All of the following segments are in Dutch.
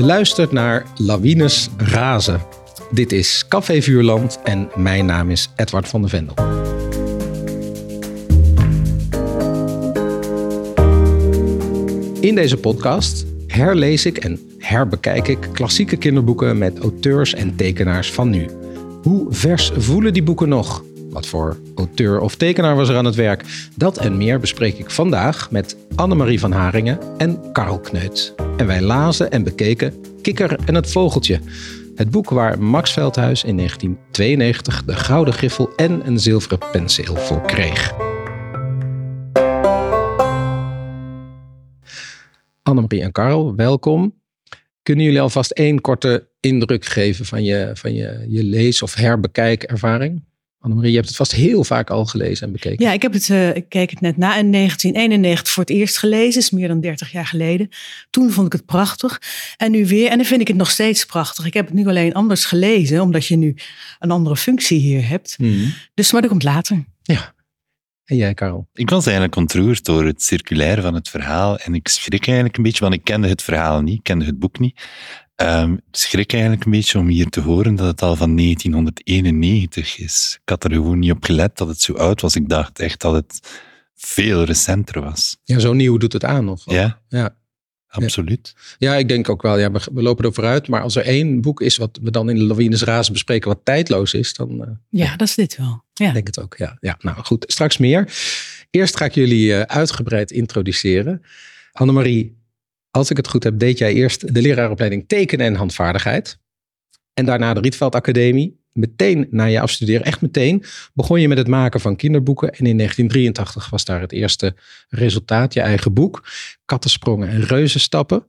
Luistert naar Lawines Razen. Dit is Café Vuurland en mijn naam is Edward van der Vendel. In deze podcast herlees ik en herbekijk ik klassieke kinderboeken met auteurs en tekenaars van nu. Hoe vers voelen die boeken nog? Wat voor auteur of tekenaar was er aan het werk? Dat en meer bespreek ik vandaag met Annemarie van Haringen en Karel Kneut. En wij lazen en bekeken Kikker en het Vogeltje. Het boek waar Max Veldhuis in 1992 de Gouden Griffel en een zilveren penseel voor kreeg. Annemarie en Karel, welkom. Kunnen jullie alvast één korte indruk geven van je, van je, je lees- of herbekijkervaring? Annemarie, je hebt het vast heel vaak al gelezen en bekeken. Ja, ik, heb het, uh, ik keek het net na in 1991 voor het eerst gelezen. is meer dan 30 jaar geleden. Toen vond ik het prachtig. En nu weer. En dan vind ik het nog steeds prachtig. Ik heb het nu alleen anders gelezen, omdat je nu een andere functie hier hebt. Mm. Dus, maar dat komt later. Ja. En jij, Karel? Ik was eigenlijk ontroerd door het circulair van het verhaal. En ik schrik eigenlijk een beetje, want ik kende het verhaal niet, ik kende het boek niet. Um, schrik eigenlijk een beetje om hier te horen dat het al van 1991 is. Ik had er gewoon niet op gelet dat het zo oud was. Ik dacht echt dat het veel recenter was. Ja, zo nieuw doet het aan. Of ja, ja, absoluut. Ja. ik denk ook wel, ja, we, we, lopen er vooruit. Maar als er één boek is wat we dan in de Lawines Razen bespreken wat tijdloos is, dan... Uh, ja, dat is dit wel. Ja. Ik denk het ook, ja. ja. Nou goed, straks meer. Eerst ga ik jullie uh, uitgebreid introduceren. Annemarie, als ik het goed heb, deed jij eerst de leraaropleiding tekenen en handvaardigheid. En daarna de Rietveld Academie. Meteen na je afstuderen, echt meteen, begon je met het maken van kinderboeken. En in 1983 was daar het eerste resultaat, je eigen boek. Kattensprongen en reuzenstappen.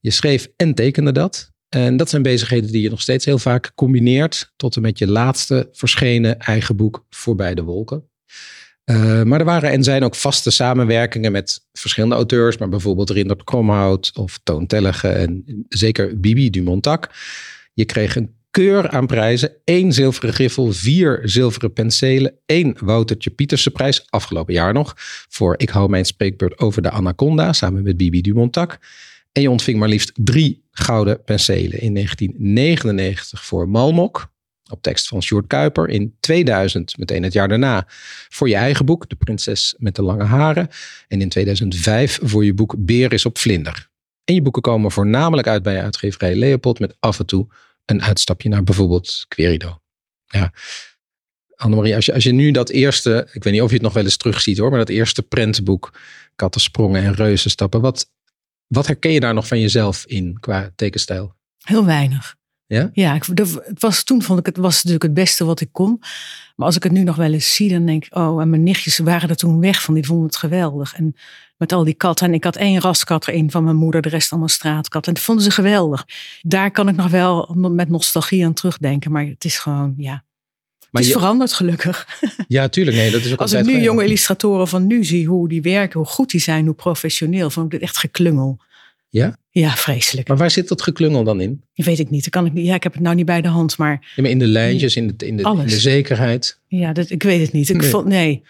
Je schreef en tekende dat. En dat zijn bezigheden die je nog steeds heel vaak combineert. Tot en met je laatste verschenen eigen boek Voorbij de Wolken. Uh, maar er waren en zijn ook vaste samenwerkingen met verschillende auteurs, maar bijvoorbeeld Rindert Kromhout of Toon Tellige en zeker Bibi Dumontac. Je kreeg een keur aan prijzen, één zilveren griffel, vier zilveren penselen, één Woutertje Pieterse prijs, afgelopen jaar nog, voor Ik hou mijn spreekbeurt over de Anaconda, samen met Bibi Dumontac. En je ontving maar liefst drie gouden penselen in 1999 voor Malmok, op tekst van Sjoerd Kuiper. In 2000, meteen het jaar daarna, voor je eigen boek De Prinses met de Lange Haren. En in 2005 voor je boek Beer is op Vlinder. En je boeken komen voornamelijk uit bij uitgeverij Leopold met af en toe een uitstapje naar bijvoorbeeld Querido. Ja. Annemarie, als je, als je nu dat eerste, ik weet niet of je het nog wel eens terugziet hoor, maar dat eerste prentboek, Kattensprongen en Reuzenstappen, wat, wat herken je daar nog van jezelf in qua tekenstijl? Heel weinig. Ja? Ja, ik, het was, toen vond ik het was natuurlijk het beste wat ik kon. Maar als ik het nu nog wel eens zie, dan denk ik, oh, en mijn nichtjes waren er toen weg van, die vonden het geweldig. En met al die katten. En ik had één raskat er een van mijn moeder, de rest allemaal straatkatten. En dat vonden ze geweldig. Daar kan ik nog wel met nostalgie aan terugdenken. Maar het is gewoon, ja. Maar het is veranderd gelukkig. Ja, tuurlijk. Nee, dat is ook Als ik nu jonge illustratoren van nu zie, hoe die werken, hoe goed die zijn, hoe professioneel, vond ik dit echt geklungel. Ja? Ja, vreselijk. Maar waar zit dat geklungel dan in? Dat weet ik niet. Dat kan ik niet. Ja, ik heb het nou niet bij de hand, maar... Ja, maar in de lijntjes, in de, in de, in de zekerheid? Ja, dat, ik weet het niet. Ik nee. Vond, nee.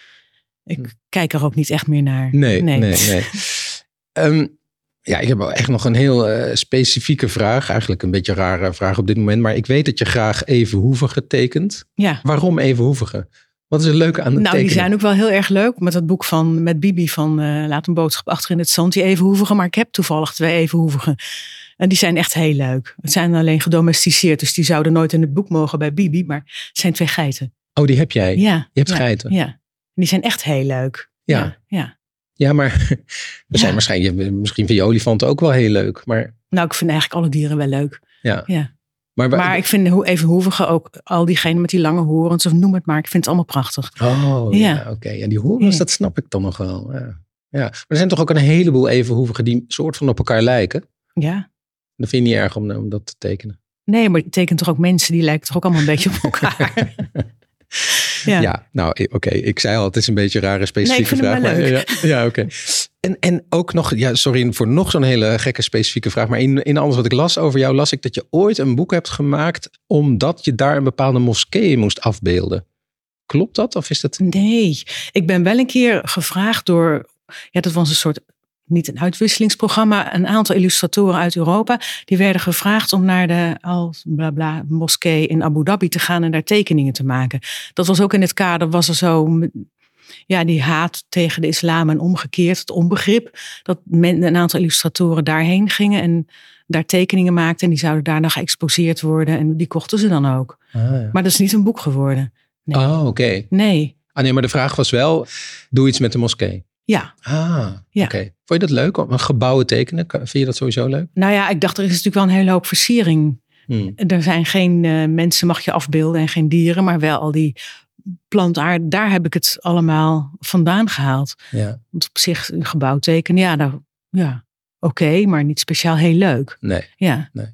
Ik hm. kijk er ook niet echt meer naar. Nee, nee, nee. nee. um, ja, ik heb echt nog een heel uh, specifieke vraag. Eigenlijk een beetje een rare vraag op dit moment. Maar ik weet dat je graag Evenhoevigen tekent. Ja. Waarom Evenhoevigen? Wat is er leuk aan de Nou, tekenen? die zijn ook wel heel erg leuk. Met dat boek van met Bibi van uh, Laat een boodschap achter in het zand. Die evenhoevigen. Maar ik heb toevallig twee evenhoevigen. En die zijn echt heel leuk. Het zijn alleen gedomesticeerd. Dus die zouden nooit in het boek mogen bij Bibi. Maar het zijn twee geiten. Oh, die heb jij? Ja. Je hebt ja, geiten? Ja. En die zijn echt heel leuk. Ja. Ja. ja. Ja, maar er zijn waarschijnlijk, misschien vind je olifanten ook wel heel leuk. Maar... Nou, ik vind eigenlijk alle dieren wel leuk. Ja. ja. Maar, maar ik vind hoe even hoevige ook al diegenen met die lange horens of noem het maar. Ik vind het allemaal prachtig. Oh ja, ja oké. Ja, die horens, dat snap ik dan nog wel. Ja. ja. Maar er zijn toch ook een heleboel evenhoevigen die soort van op elkaar lijken? Ja. Dat vind je niet erg om, om dat te tekenen? Nee, maar je tekent toch ook mensen die lijken toch ook allemaal een beetje op elkaar. Ja. ja. nou oké. Okay. Ik zei al, het is een beetje een rare specifieke nee, vraag. Leuk. Ja, ja oké. Okay. En, en ook nog, ja, sorry voor nog zo'n hele gekke specifieke vraag. Maar in, in alles wat ik las over jou, las ik dat je ooit een boek hebt gemaakt. omdat je daar een bepaalde moskee moest afbeelden. Klopt dat? Of is dat. Nee, ik ben wel een keer gevraagd door. Ja, dat was een soort niet een uitwisselingsprogramma, een aantal illustratoren uit Europa, die werden gevraagd om naar de al bla bla moskee in Abu Dhabi te gaan en daar tekeningen te maken. Dat was ook in het kader, was er zo ja, die haat tegen de islam en omgekeerd, het onbegrip, dat men, een aantal illustratoren daarheen gingen en daar tekeningen maakten en die zouden daarna geëxposeerd worden en die kochten ze dan ook. Ah, ja. Maar dat is niet een boek geworden. Nee. Oh, oké. Nee, Ah, nee, maar de vraag was wel, doe iets met de moskee. Ja. Ah, Ja. oké. Vond je dat leuk? Om een gebouwen tekenen? Kan- Vind je dat sowieso leuk? Nou ja, ik dacht er is natuurlijk wel een hele hoop versiering. Hmm. Er zijn geen eh, mensen mag je afbeelden en geen dieren, maar wel al die plantaard. Daar heb ik het allemaal vandaan gehaald. Ja, Want op zich een gebouw tekenen, ja, nou, ja oké, maar niet speciaal heel leuk. nee. Ja. Nee.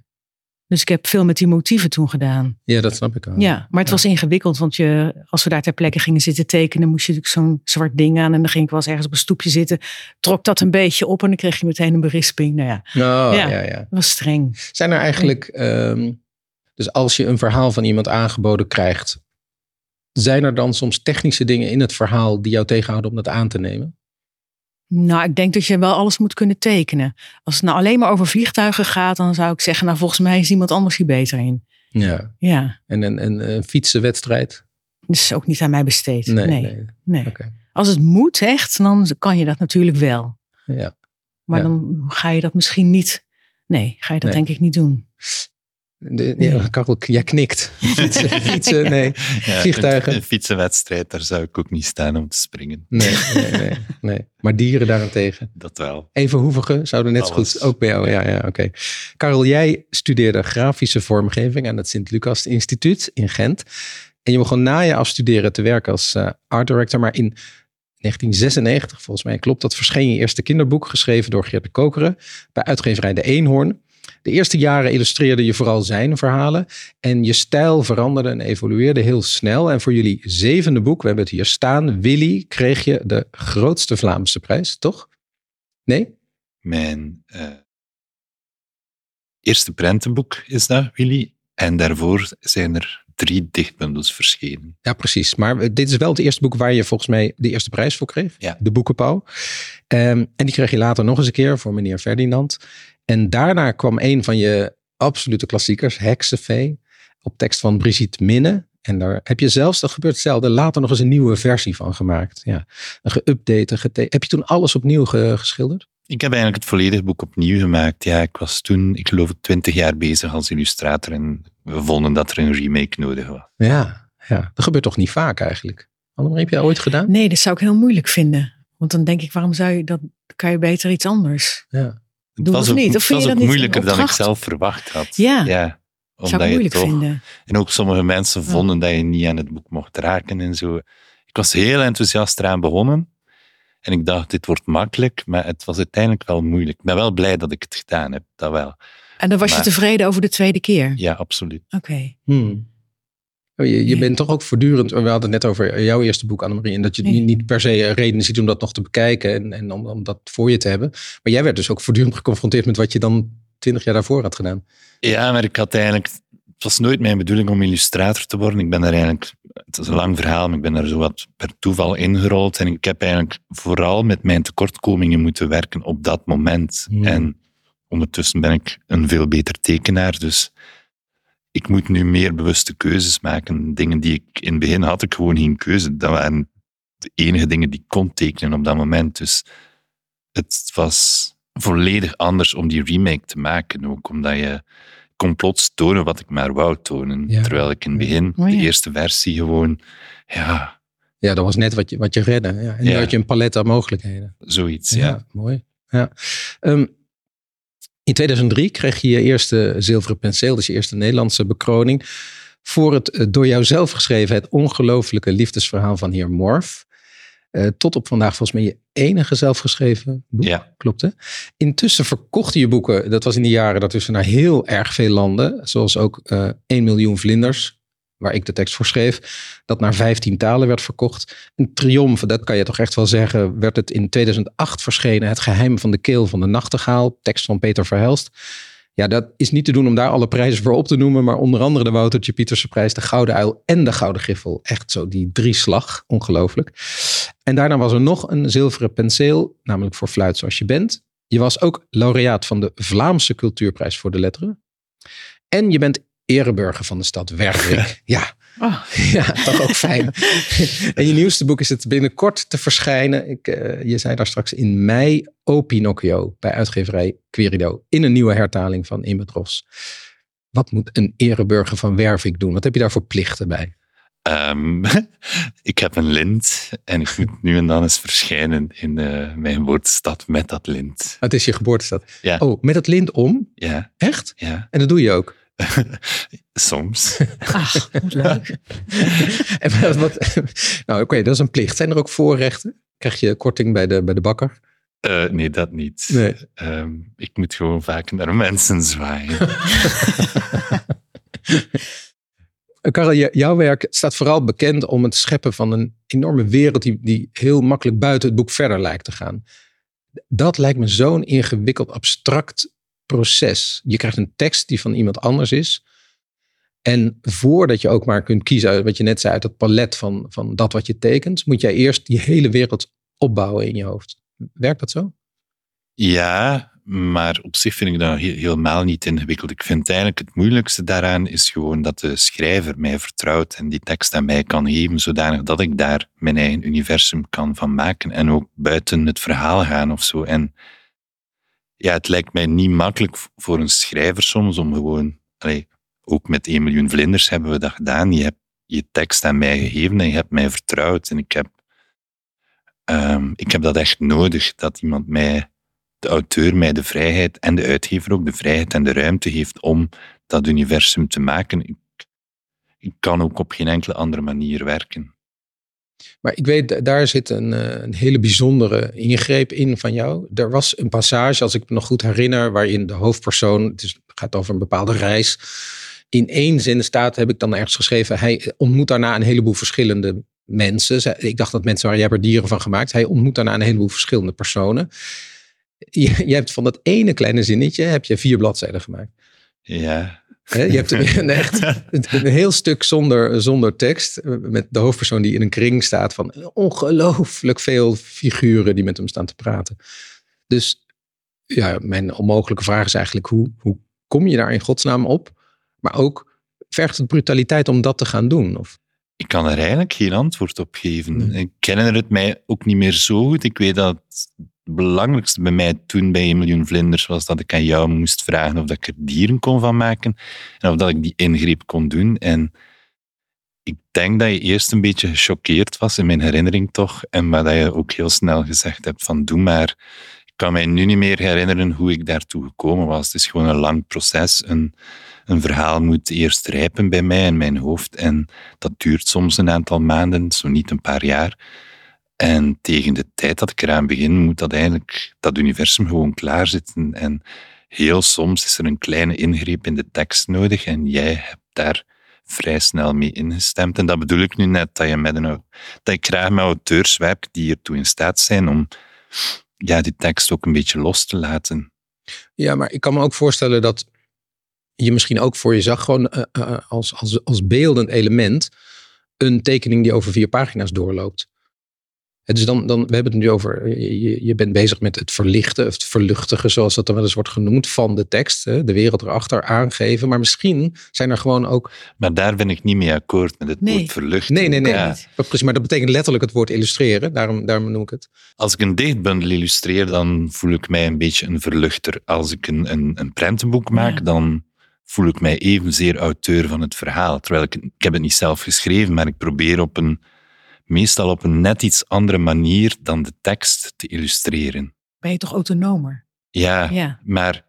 Dus ik heb veel met die motieven toen gedaan. Ja, dat snap ik wel. Ja, maar het was ingewikkeld, want je, als we daar ter plekke gingen zitten tekenen, moest je natuurlijk zo'n zwart ding aan. En dan ging ik wel eens ergens op een stoepje zitten, trok dat een beetje op en dan kreeg je meteen een berisping. Nou ja, Oh, ja. Ja. Was streng. Zijn er eigenlijk, ehm, dus als je een verhaal van iemand aangeboden krijgt, zijn er dan soms technische dingen in het verhaal die jou tegenhouden om dat aan te nemen? Nou, ik denk dat je wel alles moet kunnen tekenen. Als het nou alleen maar over vliegtuigen gaat, dan zou ik zeggen, nou volgens mij is iemand anders hier beter in. Ja. Ja, En een, een, een fietsenwedstrijd? dat is ook niet aan mij besteed. Nee. Nee, nee. nee. Oké. Als het moet echt, dan kan je dat natuurlijk wel. Ja. Maar Ja. dan ga je dat misschien niet. Nee, ga je dat Nee. denk ik niet doen. De, ja, Karel, jij knikt. Fietsen, fietsen nee. Ja, Vliegtuigen. Een, een fietsenwedstrijd, daar zou ik ook niet staan om te springen. Nee, nee, nee, nee. Maar dieren daarentegen. Dat wel. Even hoevigen zouden net zo goed ook bij jou. Ja, ja, oké. Karel, jij studeerde grafische vormgeving aan het Sint-Lucas Instituut in Gent. En je begon na je afstuderen te werken als eh, art director. Maar in 1996, volgens mij klopt dat, verscheen je eerste kinderboek, geschreven door Geert de Kokeren, bij uitgeverij De Eenhoorn. De eerste jaren illustreerde je vooral zijn verhalen. En je stijl veranderde en evolueerde heel snel. En voor jullie zevende boek, we hebben het hier staan, Willy, kreeg je de grootste Vlaamse prijs, toch? Nee? Mijn eh, eerste prentenboek is dat, Willy. En daarvoor zijn er drie dichtbundels verschenen. Ja, precies. Maar eh, dit is wel het eerste boek waar je volgens mij de eerste prijs voor kreeg. Ja. De Boekenpauw. Ehm, en die kreeg je later nog eens een keer voor meneer Ferdinand. En daarna kwam een van je absolute klassiekers, Heksenvee, op tekst van Brigitte Minne. En daar heb je zelfs, dat gebeurt hetzelfde, later nog eens een nieuwe versie van gemaakt. Ja, een geüpdate. gete- Heb je toen alles opnieuw ge- geschilderd? Ik heb eigenlijk het volledige boek opnieuw gemaakt. Ja, ik was toen, ik geloof, twintig jaar bezig als illustrator en we vonden dat er een remake nodig was. Ja, ja. dat gebeurt toch niet vaak eigenlijk? Annemarie, heb je dat ooit gedaan? Nee, dat zou ik heel moeilijk vinden. Want dan denk ik, waarom zou je dat? kan je beter iets anders. Ja. Het Doen was of ook, niet? Of het vind was je ook dat niet moeilijker dan ik zelf verwacht had. Ja. ja Dat zou omdat ik je moeilijk toch, vinden. En ook sommige mensen vonden dat je niet aan het boek mocht raken en zo. Ik was heel enthousiast eraan begonnen. En ik dacht, dit wordt makkelijk, maar het was uiteindelijk wel moeilijk. Ik ben wel blij dat ik het gedaan heb, dat wel. En dan was je tevreden over de tweede keer. Ja, absoluut. Oké. Hmm. Oh, je je Ja. bent toch ook voortdurend, we hadden het net over jouw eerste boek, Annemarie, en dat je Ja. niet, niet per se reden ziet om dat nog te bekijken en, en om, om dat voor je te hebben. Maar jij werd dus ook voortdurend geconfronteerd met wat je dan twintig jaar daarvoor had gedaan. Ja, maar ik had eigenlijk... Het was nooit mijn bedoeling om illustrator te worden. Ik ben daar eigenlijk... Het is een lang verhaal, maar ik ben daar zo wat per toeval ingerold. En ik heb eigenlijk vooral met mijn tekortkomingen moeten werken op dat moment. Hmm. En ondertussen ben ik een veel beter tekenaar, dus ik moet nu meer bewuste keuzes maken. Dingen die ik in het begin had, ik gewoon geen keuze. Dat waren de enige dingen die ik kon tekenen op dat moment. Dus het was volledig anders om die remake te maken. Ook omdat je kon plots tonen wat ik maar wou tonen. Ja. Terwijl ik in het begin, Oh ja. de eerste versie, gewoon, ja, Ja, dat was net wat je, wat je redde. Ja. En nu had je een palet aan mogelijkheden. zoiets. Ja. mooi. Ja. Ehm, in 2003 kreeg je je eerste zilveren penseel, dus je eerste Nederlandse bekroning. Voor het eh, door jou zelf geschreven, het ongelooflijke liefdesverhaal van heer Morf. Eh, tot op vandaag volgens mij je enige zelfgeschreven boek. Ja. Klopt hè? Intussen verkochten je boeken, dat was in die jaren daartussen, naar heel erg veel landen. Zoals ook eh 1 miljoen vlinders, waar ik de tekst voor schreef. Dat naar 15 talen werd verkocht. Een triomf, dat kan je toch echt wel zeggen, werd het in 2008 verschenen. Het geheim van de keel van de nachtegaal, tekst van Peter Verhelst. Ja, dat is niet te doen om daar alle prijzen voor op te noemen. Maar onder andere de Woutertje Pieterse prijs, de Gouden Uil en de Gouden Griffel. Echt zo die drie slag. Ongelooflijk. En daarna was er nog een zilveren penseel, namelijk voor Fluit Zoals Je Bent. Je was ook laureaat van de Vlaamse Cultuurprijs voor de Letteren. En je bent ereburger van de stad Werwijk. Ja, Oh, ja, toch ook fijn. en je nieuwste boek is het binnenkort te verschijnen. Ik, eh, je zei daar straks in mei, O Pinocchio, bij uitgeverij Querido. In een nieuwe hertaling van Imetros. Wat moet een ereburger van Wervik doen? Wat heb je daar voor plichten bij? Ehm, ik heb een lint en ik moet nu en dan eens verschijnen in eh, mijn geboortestad met dat lint. Het is je geboortestad. Ja. Oh, met het lint om? Ja, Echt? ja. En dat doe je ook? Soms. ach, wat leuk. En wat, wat- nou, oké, dat is een plicht. Zijn er ook voorrechten? Krijg je korting bij de, bij de bakker? Eh, nee, dat niet. Nee. Ehm, ik moet gewoon vaak naar mensen zwaaien. Karel, jouw werk staat vooral bekend om het scheppen van een enorme wereld die, die heel makkelijk buiten het boek verder lijkt te gaan. Dat lijkt me zo'n ingewikkeld, abstract proces. Je krijgt een tekst die van iemand anders is. En voordat je ook maar kunt kiezen, wat je net zei, uit het palet van, van dat wat je tekent, moet jij eerst die hele wereld opbouwen in je hoofd. Werkt dat zo? Ja, maar op zich vind ik dat he- helemaal niet ingewikkeld. Ik vind eigenlijk het moeilijkste daaraan is gewoon dat de schrijver mij vertrouwt en die tekst aan mij kan geven, zodanig dat ik daar mijn eigen universum kan van maken en ook buiten het verhaal gaan of zo. En ja, het lijkt mij niet makkelijk voor een schrijver soms om gewoon, ook met 1 miljoen vlinders hebben we dat gedaan. Je hebt je tekst aan mij gegeven en je hebt mij vertrouwd en ik heb, ehm, ik heb dat echt nodig, dat iemand mij de auteur mij de vrijheid en de uitgever ook de vrijheid en de ruimte heeft om dat universum te maken. Ik, ik kan ook op geen enkele andere manier werken. Maar ik weet, da- daar zit een, eh, een hele bijzondere ingreep in van jou. Er was een passage, als ik me nog goed herinner, waarin de hoofdpersoon, het is, gaat over een bepaalde reis, in één zin staat, heb ik dan ergens geschreven, hij ontmoet daarna een heleboel verschillende mensen. Ik dacht dat mensen waren, jij hebt er dieren van gemaakt. Hij ontmoet daarna een heleboel verschillende personen. Je, je hebt van dat ene kleine zinnetje, heb je vier bladzijden gemaakt. Ja, Je hebt een, echt een heel stuk zonder, zonder tekst. eh, Met de hoofdpersoon die in een kring staat van ongelooflijk veel figuren die met hem staan te praten. Dus ja, mijn onmogelijke vraag is eigenlijk hoe, hoe kom je daar in godsnaam op? Maar ook vergt het brutaliteit om dat te gaan doen? Of, ik kan er eigenlijk geen antwoord op geven. Nee. Ik herinner het mij ook niet meer zo goed. Ik weet dat belangrijkste bij mij toen bij 1 miljoen vlinders was dat ik aan jou moest vragen of dat ik er dieren kon van maken en of dat ik die ingreep kon doen. En ik denk dat je eerst een beetje gechoqueerd was, in mijn herinnering toch, en maar dat je ook heel snel gezegd hebt van doe maar. Ik kan mij nu niet meer herinneren hoe ik daartoe gekomen was. Het is gewoon een lang proces. Een, een verhaal moet eerst rijpen bij mij in mijn hoofd en dat duurt soms een aantal maanden, zo niet een paar jaar. En tegen de tijd dat ik eraan begin, moet dat eigenlijk, dat universum gewoon klaarzitten. En heel soms is er een kleine ingreep in de tekst nodig en jij hebt daar vrij snel mee ingestemd. En dat bedoel ik nu net, dat, je met een, dat ik graag met auteurs werk die ertoe in staat zijn om ja, die tekst ook een beetje los te laten. ja, maar ik kan me ook voorstellen dat je misschien ook voor je zag, gewoon eh, eh, als, als, als beeldend element, een tekening die over vier pagina's doorloopt. Dus dan, dan, we hebben het nu over, je, je- je bent bezig met het verlichten, of het verluchtigen, zoals dat dan wel eens wordt genoemd, van de tekst, hè, de wereld erachter aangeven. Maar misschien zijn er gewoon ook, Maar daar ben ik niet mee akkoord met het Nee. woord verlucht. nee, nee, nee, Ja. precies, maar dat betekent letterlijk het woord illustreren, daarom, daarom noem ik het. Als ik een dichtbundel illustreer, dan voel ik mij een beetje een verluchter. Als ik een, een, een prentenboek maak, Ja. dan voel ik mij evenzeer auteur van het verhaal. Terwijl ik, ik heb het niet zelf geschreven, maar ik probeer op een, meestal op een net iets andere manier dan de tekst te illustreren. Ben je toch autonomer? Ja, Ja. maar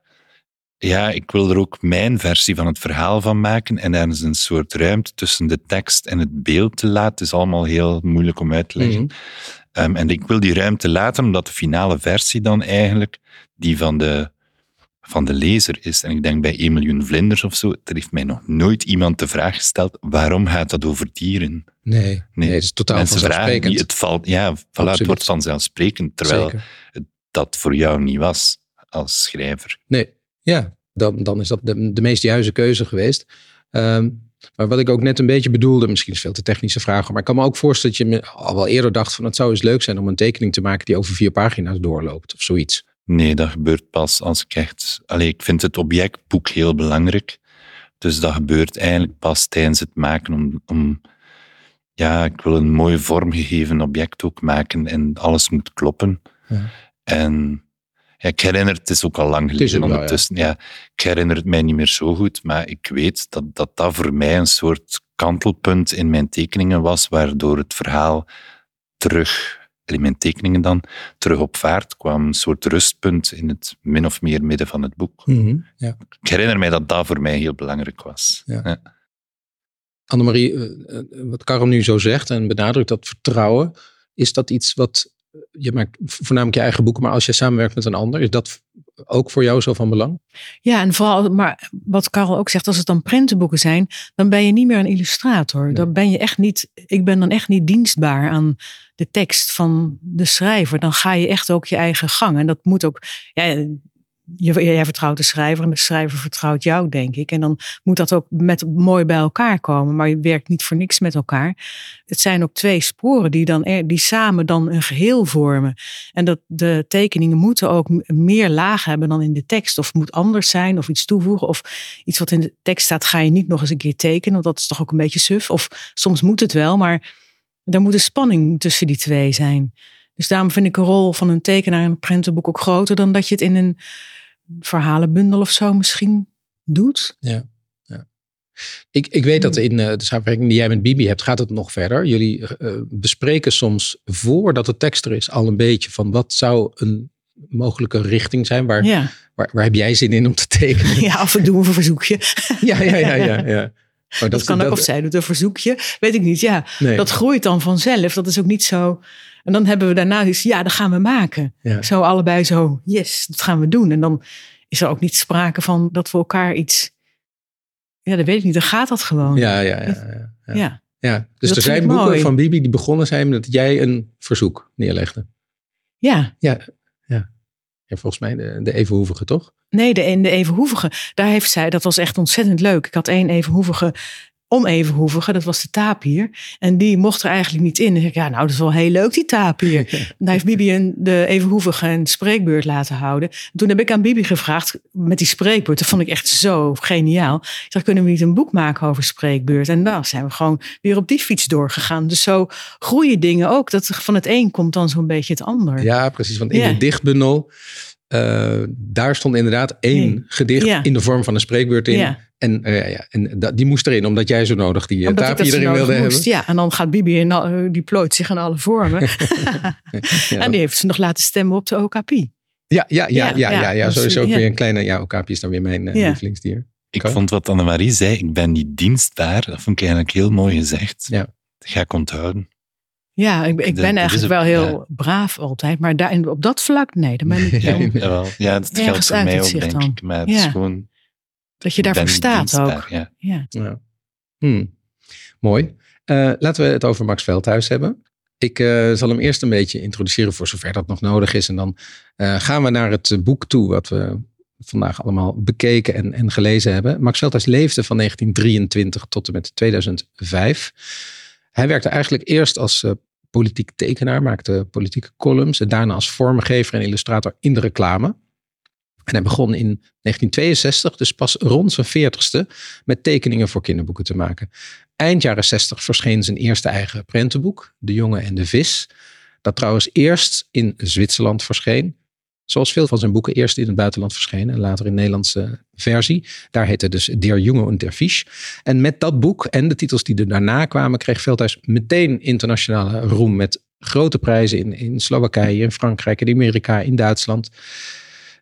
ja, ik wil er ook mijn versie van het verhaal van maken en daar is een soort ruimte tussen de tekst en het beeld te laten. Het is allemaal heel moeilijk om uit te leggen. Mhm. Um, en ik wil die ruimte laten, omdat de finale versie dan eigenlijk die van de, van de lezer is. En ik denk bij 1 miljoen vlinders of zo, er heeft mij nog nooit iemand de vraag gesteld, waarom gaat dat over dieren? Nee, nee, het is totaal Mensen vanzelfsprekend. het valt, ja, voilà, het wordt vanzelfsprekend, terwijl Zeker. dat voor jou niet was als schrijver. Nee, ja. dan, dan is dat de, de meest juiste keuze geweest. Ehm, maar wat ik ook net een beetje bedoelde, misschien is het veel te technische vragen, maar ik kan me ook voorstellen dat je al wel eerder dacht van het zou eens leuk zijn om een tekening te maken die over vier pagina's doorloopt of zoiets. Nee, dat gebeurt pas als ik echt... Allee, ik vind het objectboek heel belangrijk. Dus dat gebeurt eigenlijk pas tijdens het maken om, om ja, ik wil een mooi vormgegeven object ook maken en alles moet kloppen. Ja. En ja, ik herinner, het is ook al lang geleden wel, ondertussen, ja. ik herinner het mij niet meer zo goed, maar ik weet dat, dat dat voor mij een soort kantelpunt in mijn tekeningen was, waardoor het verhaal terug, in mijn tekeningen dan, terug op vaart kwam. Een soort rustpunt in het min of meer midden van het boek. ja. Ik herinner mij dat dat voor mij heel belangrijk was. Ja. Annemarie, eh, eh, wat Karim nu zo zegt en benadrukt dat vertrouwen, is dat iets wat, eh, je maakt voornamelijk je eigen boeken, maar als je samenwerkt met een ander, is dat ook voor jou zo van belang? Ja, en vooral, maar wat Karel ook zegt, als het dan prentenboeken zijn, dan ben je niet meer een illustrator. Nee. Dan ben je echt niet, ik ben dan echt niet dienstbaar aan de tekst van de schrijver. Dan ga je echt ook je eigen gang. En dat moet ook, ja, je, jij vertrouwt de schrijver en de schrijver vertrouwt jou, denk ik. En dan moet dat ook met mooi bij elkaar komen. Maar je werkt niet voor niks met elkaar. Het zijn ook twee sporen die, dan, die samen dan een geheel vormen. En dat de tekeningen moeten ook meer lagen hebben dan in de tekst. Of moet anders zijn, of iets toevoegen. Of iets wat in de tekst staat, ga je niet nog eens een keer tekenen. Want dat is toch ook een beetje suf. Of soms moet het wel, maar er moet een spanning tussen die twee zijn. Dus daarom vind ik een rol van een tekenaar in een prentenboek ook groter dan dat je het in een verhalenbundel of zo misschien doet. Ik, ik weet dat in eh, de samenwerking die jij met Bibi hebt, gaat het nog verder. Jullie eh, bespreken soms voordat de tekst er is al een beetje van wat zou een mogelijke richting zijn. Waar, Ja, waar, waar heb jij zin in om te tekenen? ja of we doen een verzoekje. ja, ja, ja, ja. ja. Dat, kan ook, of zij doet een verzoekje. Weet ik niet, ja. nee. Dat groeit dan vanzelf. Dat is ook niet zo. En dan hebben we daarna iets, ja, dat gaan we maken. Ja. Zo allebei zo, yes, dat gaan we doen. En dan is er ook niet sprake van dat we elkaar iets... Ja, dat weet ik niet. Dan gaat dat gewoon. Ja, ja, ja. ja, ja. ja. Ja, dus Dat er zijn boeken mooi. van Bibi die begonnen zijn met dat jij een verzoek neerlegde. ja. Ja, ja. ja volgens mij de, de evenhoevige, toch? Nee, de, in de evenhoevige. Daar heeft zij, dat was echt ontzettend leuk. Ik had één evenhoevige, onevenhoevige, dat was de tapier. En die mocht er eigenlijk niet in. Dan zeg ik, ja, nou, dat is wel heel leuk, die tapier. Dan heeft Bibi een, de evenhoevige een spreekbeurt laten houden. Toen heb ik aan Bibi gevraagd met die spreekbeurt. Dat vond ik echt zo geniaal. Ik zeg, kunnen we niet een boek maken over spreekbeurt? En dan zijn we gewoon weer op die fiets doorgegaan. Dus zo groeien dingen ook. Dat van het een komt dan zo'n beetje het ander. Ja, precies. Want in Ja. de dichtbundel, eh, daar stond inderdaad één Nee. gedicht Ja. in de vorm van een spreekbeurt in. Ja. En, eh, ja, ja, en dat, die moest erin, omdat jij zo nodig die uh, zo erin wilde moest. hebben. Ja, en dan gaat Bibi in al- die plooit zich in alle vormen. Ja. En die heeft ze nog laten stemmen op de okapie. Ja, ja, ja, ja, Ja, ja, zo is- ook ja. weer een kleine, ja, Okapi is dan weer mijn eh, Ja. lievelingsdier. Ik vond wat Annemarie zei, ik ben niet dienstbaar. Dat vond ik eigenlijk heel mooi gezegd. Ja. Dat ga ik onthouden. Ja, ik, ik ben eigenlijk wel heel braaf altijd. Maar daar, op dat vlak, nee. Dan ben ik Ja, heel-. Ja, dat geldt voor mij ook, denk dan. ik. Maar het is gewoon... dat je daarvoor staat ook. Ja. Ja. Ja. Hmm. Mooi. Eh, laten we het over Max Veldhuis hebben. Ik eh, zal hem eerst een beetje introduceren voor zover dat nog nodig is. En dan eh, gaan we naar het boek toe wat we vandaag allemaal bekeken en, en gelezen hebben. Max Veldhuis leefde van 1923 tot en met 2005. Hij werkte eigenlijk eerst als eh, politiek tekenaar, maakte politieke columns. En daarna als vormgever en illustrator in de reclame. En hij begon in 1962, dus pas rond zijn 40ste, met tekeningen voor kinderboeken te maken. Eind jaren 60 verscheen zijn eerste eigen prentenboek, De Jongen en de Vis. Dat trouwens eerst in Zwitserland verscheen. Zoals veel van zijn boeken eerst in het buitenland verschenen en later in Nederlandse versie. Daar heette dus Der Junge und der Fisch. En met dat boek en de titels die er daarna kwamen, kreeg Veldhuis meteen internationale roem met grote prijzen in, in Slowakije, in Frankrijk, in Amerika, in Duitsland.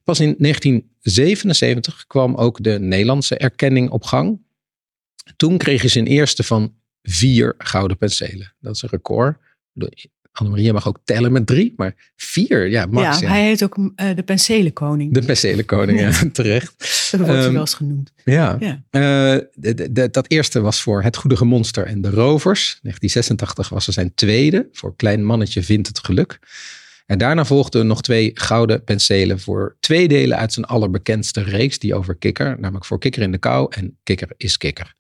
Pas in 1977 kwam ook de Nederlandse erkenning op gang. Toen kreeg hij zijn eerste van vier gouden penselen. Dat is een record. Annemarie mag ook tellen met drie, maar vier, ja, max. ja, Ja, hij heet ook eh, de penselenkoning. De penselenkoning, ja, terecht. dat wordt hij Ehm, wel eens genoemd. Ja. Ja. Eh, de- de- de- dat eerste was voor Het Goedige Monster en de Rovers. 1986 was er zijn tweede voor Klein Mannetje Vindt het Geluk. En daarna volgden nog twee gouden penselen voor twee delen uit zijn allerbekendste reeks, die over kikker, namelijk voor Kikker in de Kou en Kikker is Kikker.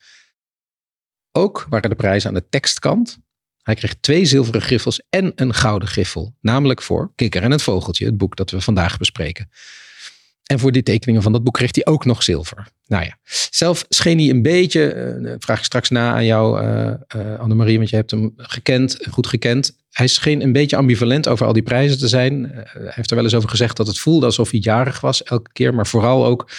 Ook waren de prijzen aan de tekstkant. Hij kreeg twee zilveren griffels en een gouden griffel, namelijk voor Kikker en het Vogeltje, het boek dat we vandaag bespreken. En voor die tekeningen van dat boek kreeg hij ook nog zilver. Nou ja, zelf scheen hij een beetje, uh, vraag ik straks na aan jou, uh, uh, Annemarie, want je hebt hem gekend, goed gekend. Hij scheen een beetje ambivalent over al die prijzen te zijn. hij heeft er wel eens over gezegd dat het voelde alsof hij jarig was elke keer, maar vooral ook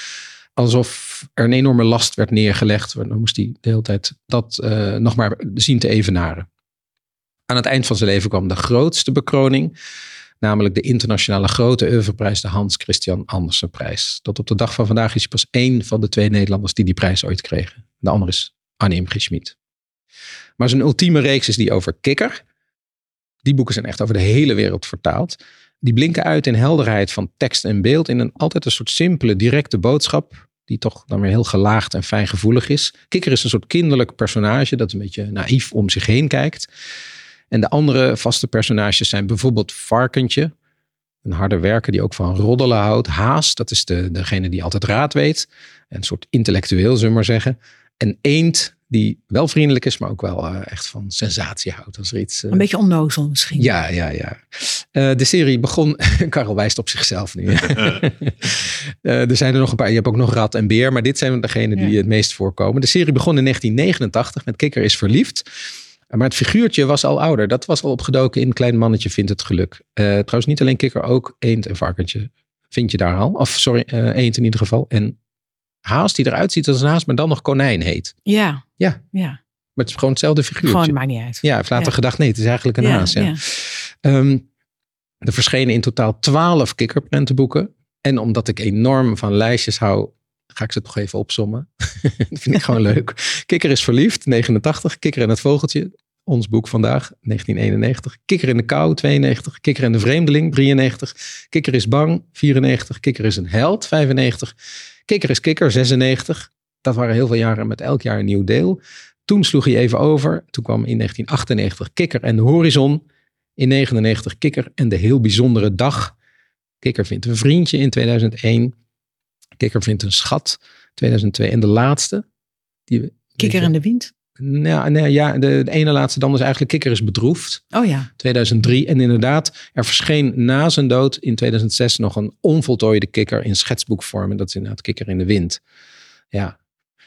alsof er een enorme last werd neergelegd. Dan moest hij de hele tijd dat nog maar zien te evenaren. Aan het eind van zijn leven kwam de grootste bekroning. Namelijk de internationale grote oeuvreprijs, de Hans Christian Andersenprijs. Tot op de dag van vandaag is hij pas één van de twee Nederlanders die die prijs ooit kregen. De andere is Annie. Schmid. Maar zijn ultieme reeks is die over Kikker. Die boeken zijn echt over de hele wereld vertaald. Die blinken uit in helderheid van tekst en beeld in een altijd een soort simpele, directe boodschap. Die toch dan weer heel gelaagd en fijngevoelig is. Kikker is een soort kinderlijk personage dat een beetje naïef om zich heen kijkt. En de andere vaste personages zijn bijvoorbeeld Varkentje, een harde werker die ook van roddelen houdt. Haas, dat is de, degene die altijd raad weet. Een soort intellectueel, zullen we maar zeggen. En Eend, die wel vriendelijk is, maar ook wel uh, echt van sensatie houdt. Als er iets, uh... Een beetje onnozel misschien. Ja, ja, ja. Uh, de serie begon, Karel wijst op zichzelf nu. er zijn er nog een paar, je hebt ook nog Rat en Beer, maar dit zijn degenen die het meest voorkomen. De serie begon in 1989 met Kikker is verliefd. Maar het figuurtje was al ouder. Dat was al opgedoken in Klein Mannetje vindt het geluk. Uh, trouwens, niet alleen kikker, ook eend en varkentje vind je daar al. Of sorry, uh, eend in ieder geval. En haas die eruit ziet als een haas, maar dan nog konijn heet. Ja. Ja. ja. Maar het is gewoon hetzelfde figuurtje. Gewoon, maakt niet uit. Ja, heeft later ja. gedacht, nee, het is eigenlijk een ja, haas. Ja. ja. Um, er verschenen in totaal twaalf kikkerprentenboeken. En omdat ik enorm van lijstjes hou, ga ik ze toch even opsommen. dat vind ik gewoon leuk. Kikker is verliefd, 89. Kikker en het vogeltje, ons boek vandaag, 1991. Kikker in de kou, 92. Kikker en de vreemdeling, 93. Kikker is bang, 94. Kikker is een held, 95. Kikker is kikker, 96. Dat waren heel veel jaren met elk jaar een nieuw deel. Toen sloeg hij even over. Toen kwam in 1998 Kikker en de horizon. In 99 Kikker en de heel bijzondere dag. Kikker vindt een vriendje in 2001. Kikker vindt een schat, 2002. En de laatste. Die, Kikker en de wind. Nou, nee, ja, de, de, ene laatste dan is eigenlijk Kikker is bedroefd. Oh ja. 2003. En inderdaad, er verscheen na zijn dood in 2006 nog een onvoltooide Kikker in schetsboekvorm. En dat is inderdaad Kikker in de wind. Ja.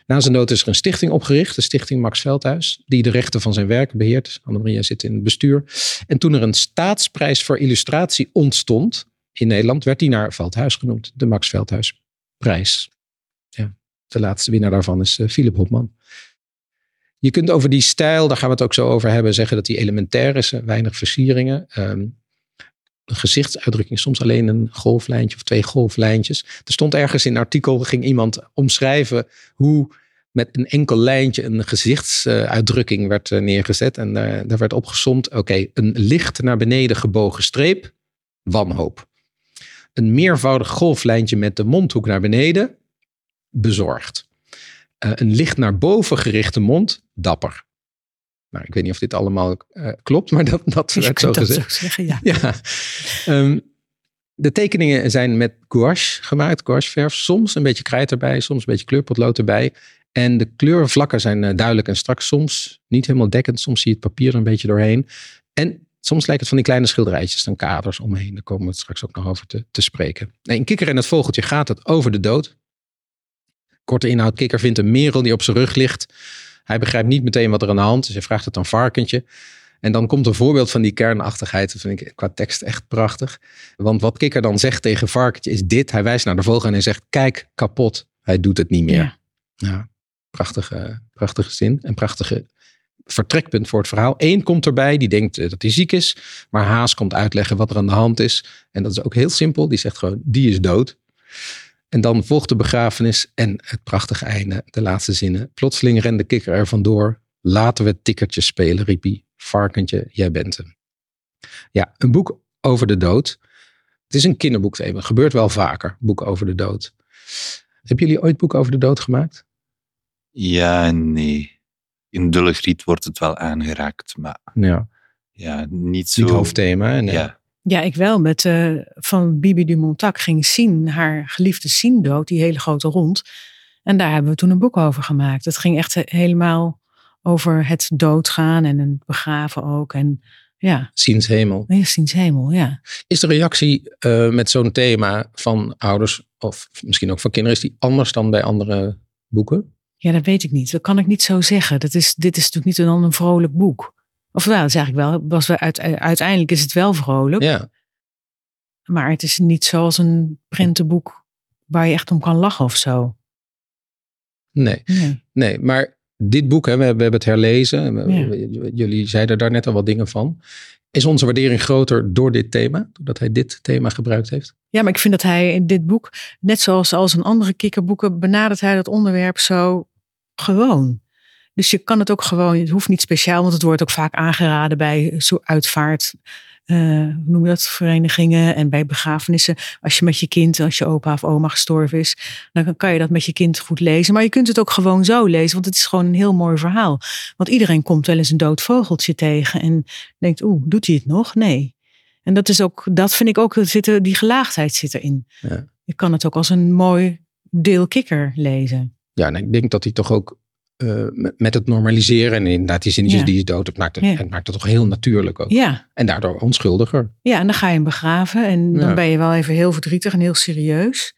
Na zijn dood is er een stichting opgericht, de stichting Max Veldhuis, die de rechten van zijn werk beheert. Annemaria zit in het bestuur. En toen er een staatsprijs voor illustratie ontstond in Nederland, werd die naar Veldhuis genoemd, de Max Veldhuis prijs. Ja. De laatste winnaar daarvan is uh, Philip Hopman. Je kunt over die stijl, daar gaan we het ook zo over hebben, zeggen dat die elementair is. Weinig versieringen. Een gezichtsuitdrukking, soms alleen een golflijntje of twee golflijntjes. Er stond ergens in een artikel, ging iemand omschrijven hoe met een enkel lijntje een gezichtsuitdrukking werd neergezet. En daar, daar werd opgezomd, oké, een licht naar beneden gebogen streep, wanhoop. Een meervoudig golflijntje met de mondhoek naar beneden, bezorgd. Uh, een licht naar boven gerichte mond, dapper. Nou, ik weet niet of dit allemaal uh, klopt, maar dat, dat werd zo dat gezegd. Zeggen, ja. ja. Um, de tekeningen zijn met gouache gemaakt, gouacheverf. Soms een beetje krijt erbij, soms een beetje kleurpotlood erbij. En de kleurvlakken zijn uh, duidelijk en strak. Soms niet helemaal dekkend, soms zie je het papier er een beetje doorheen. En soms lijkt het van die kleine schilderijtjes, dan kaders omheen. Daar komen we het straks ook nog over te, te spreken. In Kikker en het Vogeltje gaat het over de dood. Korte inhoud, Kikker vindt een merel die op zijn rug ligt. Hij begrijpt niet meteen wat er aan de hand is. Hij vraagt het aan Varkentje. En dan komt een voorbeeld van die kernachtigheid. Dat vind ik qua tekst echt prachtig. Want wat Kikker dan zegt tegen Varkentje is dit. Hij wijst naar de vogel en hij zegt, kijk, kapot. Hij doet het niet meer. Ja. ja prachtige, prachtige zin en prachtige vertrekpunt voor het verhaal. Eén komt erbij, die denkt dat hij ziek is. Maar Haas komt uitleggen wat er aan de hand is. En dat is ook heel simpel. Die zegt gewoon, die is dood. En dan volgt de begrafenis en het prachtige einde, de laatste zinnen. Plotseling rende kikker er vandoor. Laten we het tikkertje spelen, riep hij. Varkentje, jij bent hem. Ja, een boek over de dood. Het is een kinderboekthema. Het gebeurt wel vaker, boeken over de dood. Hebben jullie ooit boeken over de dood gemaakt? Ja en nee. In Dullegriet wordt het wel aangeraakt, maar ja. ja, niet zo... Niet hoofdthema. Nee. Ja, Ja, ik wel. Met, uh, van Bibi Dumontac ging Sien, haar geliefde Sien dood, die hele grote rond. En daar hebben we toen een boek over gemaakt. Het ging echt helemaal over het doodgaan en een begraven ook. En ja. Ziens hemel. Ja, ziens hemel, ja. Is de reactie uh, met zo'n thema van ouders of misschien ook van kinderen, is die anders dan bij andere boeken? Ja, dat weet ik niet. Dat kan ik niet zo zeggen. Dat is, dit is natuurlijk niet een, een vrolijk boek. Of wel, dat is eigenlijk wel. Was uit, uiteindelijk is het wel vrolijk. Ja. Maar het is niet zoals een prentenboek waar je echt om kan lachen of zo. Nee, nee, nee maar dit boek, hè, we, hebben het herlezen. Jullie zeiden daar net al wat dingen van. Is onze waardering groter door dit thema? Doordat hij dit thema gebruikt heeft? Ja, maar ik vind dat hij in dit boek, net zoals als een andere kikkerboeken, benadert hij dat onderwerp zo gewoon. Dus je kan het ook gewoon, het hoeft niet speciaal, want het wordt ook vaak aangeraden bij uitvaart uh, hoe noem je dat, verenigingen en bij begrafenissen. Als je met je kind, als je opa of oma gestorven is, dan kan je dat met je kind goed lezen. Maar je kunt het ook gewoon zo lezen, want het is gewoon een heel mooi verhaal. Want iedereen komt wel eens een dood vogeltje tegen en denkt, oeh, doet hij het nog? Nee. En dat is ook, dat vind ik ook, zit die gelaagdheid zit erin. Ja. Je kan het ook als een mooi deel kikker lezen. Ja, en ik denk dat hij toch ook uh, met het normaliseren en inderdaad die zinnetjes die is dood, het maakt het, ja. het maakt het toch heel natuurlijk ook. Ja. En daardoor onschuldiger. Ja, en dan ga je hem begraven en dan ben je wel even heel verdrietig en heel serieus.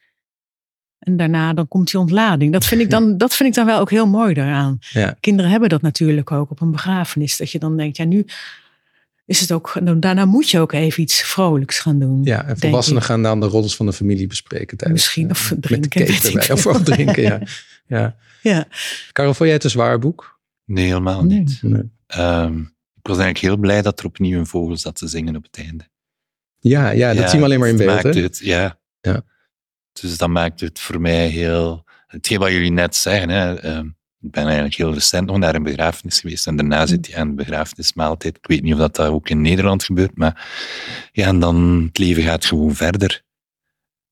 En daarna dan komt die ontlading. Dat vind ik dan, dat vind ik dan wel ook heel mooi daaraan. Kinderen hebben dat natuurlijk ook op een begrafenis. Dat je dan denkt, ja nu is het ook, daarna moet je ook even iets vrolijks gaan doen. Ja, en volwassenen gaan dan de rollers van de familie bespreken. Tijdens, Misschien, of drinken. Of, of drinken, ja. ja. Ja. Karel, vond jij het een zwaar boek? Nee, helemaal niet. Ehm, ik was eigenlijk heel blij dat er opnieuw een vogel zat te zingen op het einde. Ja, ja dat zien we alleen maar in beeld. Het, ja. ja. Dus dat maakt het voor mij heel... Hetgeen wat jullie net zeggen, hè, ehm, ik ben eigenlijk heel recent nog naar een begrafenis geweest en daarna zit je aan de begrafenismaaltijd. Ik weet niet of dat, dat ook in Nederland gebeurt, maar ja, en dan het leven gaat gewoon verder.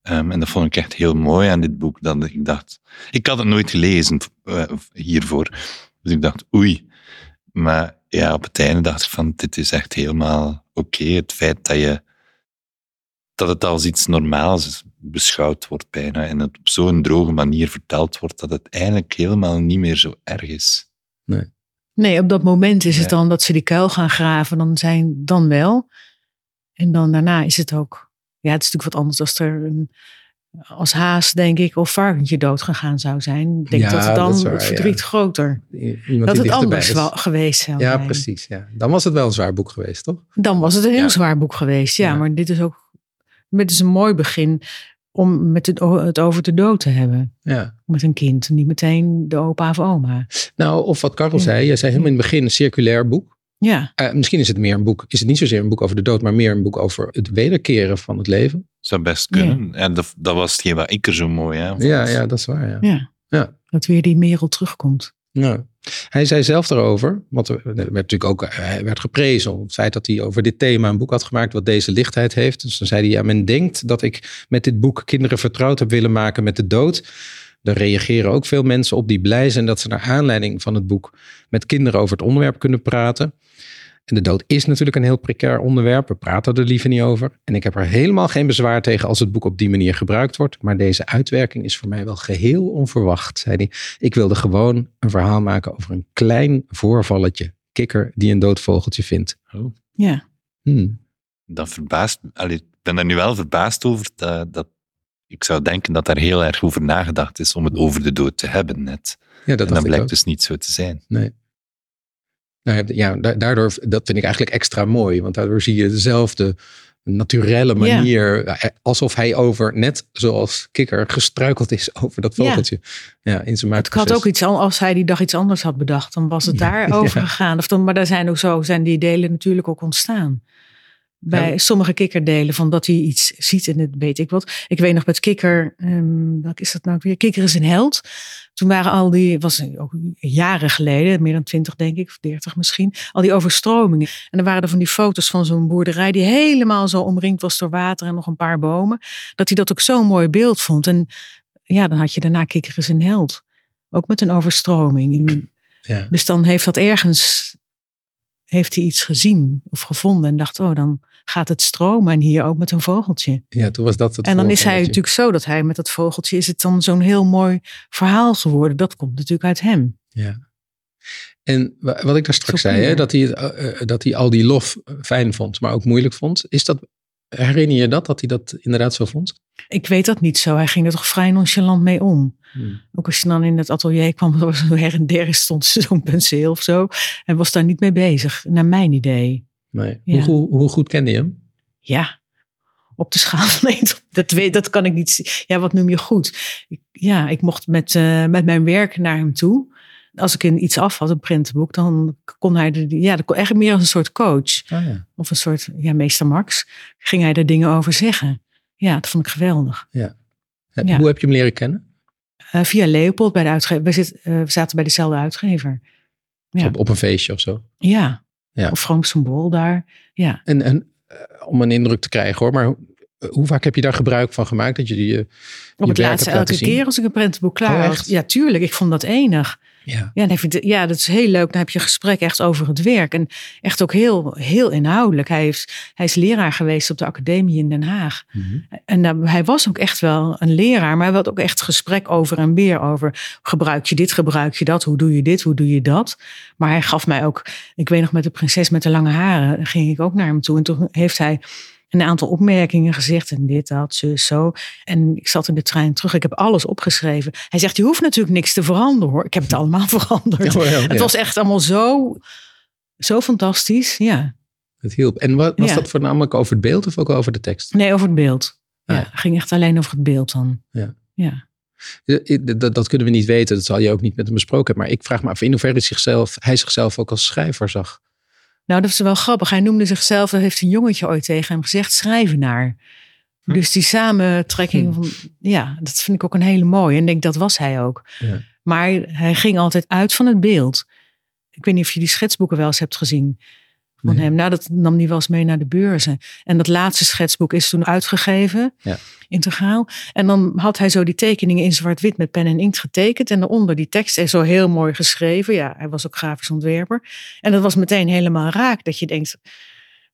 Um, en dat vond ik echt heel mooi aan dit boek. Dat ik dacht, ik had het nooit gelezen uh, hiervoor. Dus ik dacht, oei. Maar ja, op het einde dacht ik van, dit is echt helemaal oké. Het feit dat je, dat het als iets normaals beschouwd wordt bijna. En het op zo'n droge manier verteld wordt, dat het eigenlijk helemaal niet meer zo erg is. Nee. Nee, op dat moment is het dan dat ze die kuil gaan graven, dan zijn dan wel. En dan daarna is het ook ja, het is natuurlijk wat anders als er een, als haas, denk ik, of varkentje dood gegaan zou zijn. Ik denk ja, dat het dan het verdriet groter. Iemand dat het anders wel geweest zou ja, precies. Ja. Dan was het wel een zwaar boek geweest, toch? Dan was het een heel zwaar boek geweest, ja. Maar dit is ook dit is een mooi begin om met het, het, over de dood te hebben. Ja. Met een kind, niet meteen de opa of oma. Nou, of wat Karel zei, je zei helemaal in het begin een circulair boek. Ja. Uh, misschien is het meer een boek, is het niet zozeer een boek over de dood, maar meer een boek over het wederkeren van het leven. Zou best kunnen. Ja. En dat, dat was hetgeen wat ik er zo mooi aan Ja, ja, dat is waar. Ja. ja. ja. Dat weer die merel terugkomt. Ja. Hij zei zelf erover, want er werd natuurlijk ook hij werd geprezen om het feit dat hij over dit thema een boek had gemaakt wat deze lichtheid heeft. Dus dan zei hij, ja, men denkt dat ik met dit boek kinderen vertrouwd heb willen maken met de dood. Daar reageren ook veel mensen op die blij zijn dat ze naar aanleiding van het boek met kinderen over het onderwerp kunnen praten. En de dood is natuurlijk een heel precair onderwerp. We praten er liever niet over. En ik heb er helemaal geen bezwaar tegen als het boek op die manier gebruikt wordt. Maar deze uitwerking is voor mij wel geheel onverwacht, zei hij. Ik wilde gewoon een verhaal maken over een klein voorvalletje. Kikker die een dood vogeltje vindt. Oh. Ja. Hmm. Dat verbaast me. Ik ben er nu wel verbaasd over dat, dat ik zou denken dat daar heel erg over nagedacht is om het over de dood te hebben net. Ja, dat en dat blijkt dus niet zo te zijn. Nee. Nou ja, daardoor, dat vind ik eigenlijk extra mooi. Want daardoor zie je dezelfde naturele manier. Eh, Alsof hij over, net zoals Kikker, gestruikeld is over dat vogeltje. Ja, in zijn Het had ook iets, als hij die dag iets anders had bedacht, dan was het daar over gegaan. Of dan, maar daar zijn ook zo, zijn die delen natuurlijk ook ontstaan bij sommige kikkerdelen van dat hij iets ziet en het weet ik wat. Ik weet nog met kikker, um, wat is dat nou weer? Kikker is een held. Toen waren al die, was ook jaren geleden, meer dan twintig denk ik, of dertig misschien, al die overstromingen. En er waren er van die foto's van zo'n boerderij die helemaal zo omringd was door water en nog een paar bomen. Dat hij dat ook zo'n mooi beeld vond. En ja, dan had je daarna kikker is een held. Ook met een overstroming. Ja. Dus dan heeft dat ergens heeft hij iets gezien of gevonden en dacht, oh, dan gaat het stromen. En hier ook met een vogeltje. Ja, toen was dat het En dan is hij natuurlijk zo dat hij met dat vogeltje is het dan zo'n heel mooi verhaal geworden. Dat komt natuurlijk uit hem. Ja. En wa- wat ik daar straks zei, hè, dat, hij, het, eh, eh, dat hij al die lof eh, fijn vond, maar ook moeilijk vond. Is dat, herinner je dat, dat hij dat inderdaad zo vond? Ik weet dat niet zo. Hij ging er toch vrij nonchalant mee om. Ook als je dan in het atelier kwam, was her en der stond zo'n penseel of zo. Hij was daar niet mee bezig, naar mijn idee. Nee. Ja. Hoe, hoe, hoe goed kende je hem? Ja, op de schaal. Dat, weet, dat kan ik niet zien. Ja, wat noem je goed? Ik, ja, ik mocht met, eh, met mijn werk naar hem toe. Als ik in iets af had, een printenboek, dan kon hij er, ja, dat kon echt meer als een soort coach. Ah, ja. Of een soort, ja, meester Max. Ging hij er dingen over zeggen. Ja, dat vond ik geweldig. Ja, Ja. Hoe heb je hem leren kennen? Eh, via Leopold bij de uitgever. We, zit, eh, we zaten bij dezelfde uitgever. Ja. Op, op een feestje of zo? Ja. Ja. Of Frank Symbool daar. Ja. En, en eh, om een indruk te krijgen hoor, maar hoe, hoe vaak heb je daar gebruik van gemaakt? Dat je die, eh, Op je het laatste elke zien? keer als ik een prentenboek klaar Oh, had. Ja, tuurlijk. Ik vond dat enig. Ja. Ja, dat is heel leuk. Dan heb je een gesprek echt over het werk. En echt ook heel, heel inhoudelijk. Hij, heeft, hij is leraar geweest op de academie in Den Haag. Mhm. En hij was ook echt wel een leraar. Maar hij had ook echt gesprek over en weer over. Gebruik je dit, gebruik je dat? Hoe doe je dit, hoe doe je dat? Maar hij gaf mij ook... Ik weet nog met de prinses met de lange haren. ging ik ook naar hem toe. En toen heeft hij een aantal opmerkingen gezegd. En dit, dat, zus, zo. En ik zat in de trein terug. Ik heb alles opgeschreven. Hij zegt, je hoeft natuurlijk niks te veranderen hoor. Ik heb het allemaal veranderd. Ja, ja. Het was echt allemaal zo, zo fantastisch. Ja. Het hielp. En wa- was Ja. dat voornamelijk over het beeld of ook over de tekst? Nee, over het beeld. Ja, Ah. het ging echt alleen over het beeld dan. Ja. Ja. Dat, dat kunnen we niet weten, dat zal je ook niet met hem besproken hebben. Maar ik vraag me af in hoeverre zichzelf, hij zichzelf ook als schrijver zag. Nou, dat is wel grappig. Hij noemde zichzelf, dat heeft een jongetje ooit tegen hem gezegd, schrijvenaar. Hm. Dus die samentrekking Hm. van, ja, dat vind ik ook een hele mooie. En ik denk, dat was hij ook. Ja. Maar hij ging altijd uit van het beeld. Ik weet niet of je die schetsboeken wel eens hebt gezien van Nee. hem. Nou, dat nam hij wel eens mee naar de beurzen. En dat laatste schetsboek is toen uitgegeven, Ja. integraal. En dan had hij zo die tekeningen in zwart-wit met pen en inkt getekend. En daaronder die tekst is zo heel mooi geschreven. Ja, hij was ook grafisch ontwerper. En dat was meteen helemaal raak. Dat je denkt,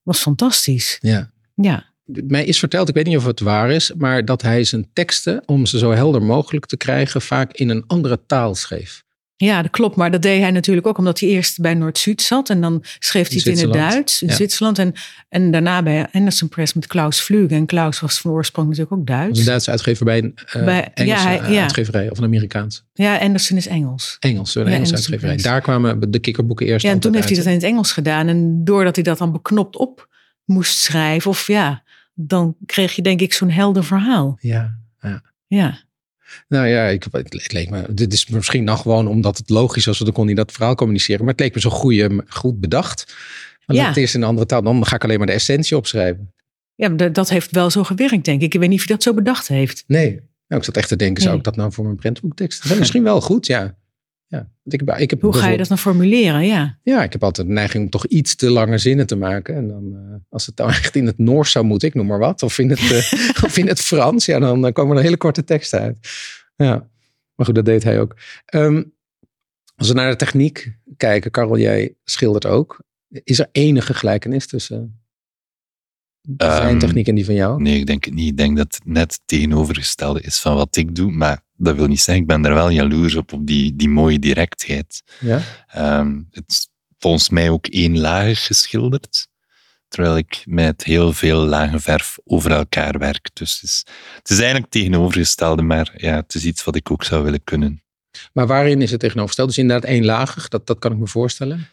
was fantastisch. Ja. Ja, Mij is verteld, ik weet niet of het waar is, maar dat hij zijn teksten, om ze zo helder mogelijk te krijgen, vaak in een andere taal schreef. Ja, dat klopt. Maar dat deed hij natuurlijk ook omdat hij eerst bij Noord-Zuid zat. En dan schreef hij In het in het. Duits, in Ja. Zwitserland. En, en daarna bij Anderson Press met Klaus Vlug. En Klaus was van oorsprong natuurlijk ook Duits. een Duitse uitgever bij een eh, Bij- Engelse ja, hij- eh, ja. uitgeverij of een Amerikaans. Ja, Anderson is Engels. Engels, een Ja, Engelse uitgeverij. Press. Daar kwamen de kikkerboeken eerst Ja, en toen heeft hij dat in het Engels gedaan. En doordat hij dat dan beknopt op moest schrijven, of ja, dan kreeg je denk ik zo'n helder verhaal. uit. Ja, Ja, nou ja, ik, het, leek me, dit is misschien nog gewoon omdat het logisch was, dan kon hij dat verhaal communiceren. Maar het leek me zo goeie, goed bedacht. Maar Ja. het is in een andere taal, dan ga ik alleen maar de essentie opschrijven. ja dat- heeft wel zo gewerkt, denk ik. Ik weet niet of hij dat zo bedacht heeft. Nee, nou, ik zat echt te denken, zou Nee. ik dat nou voor mijn prentboektekst? Dat is misschien wel goed, ja. Ja. Ik heb, ik heb Hoe ga je dat dan formuleren? Ja, Ja, ik heb altijd de neiging om toch iets te lange zinnen te maken. En dan, eh, als het nou echt in het Noors zou moeten, ik noem maar wat. Of in het, eh, of in het Frans, ja, dan komen er hele korte teksten uit. Ja, maar goed, dat deed hij ook. Ehm, als we naar de techniek kijken, Karel, jij schildert ook. Is er enige gelijkenis tussen zijn Ehm, techniek en die van jou? Nee, ik denk het niet. Ik denk dat het net tegenovergestelde is van wat ik doe. Maar dat wil niet zeggen, ik ben daar wel jaloers op, op die, die mooie directheid. Ja? Ehm, het is volgens mij ook eenlagig geschilderd. Terwijl ik met heel veel lage verf over elkaar werk. Dus het is, het is eigenlijk het tegenovergestelde, maar ja, het is iets wat ik ook zou willen kunnen. Maar waarin is het tegenovergesteld? Dus inderdaad eenlagig, dat, dat kan ik me voorstellen.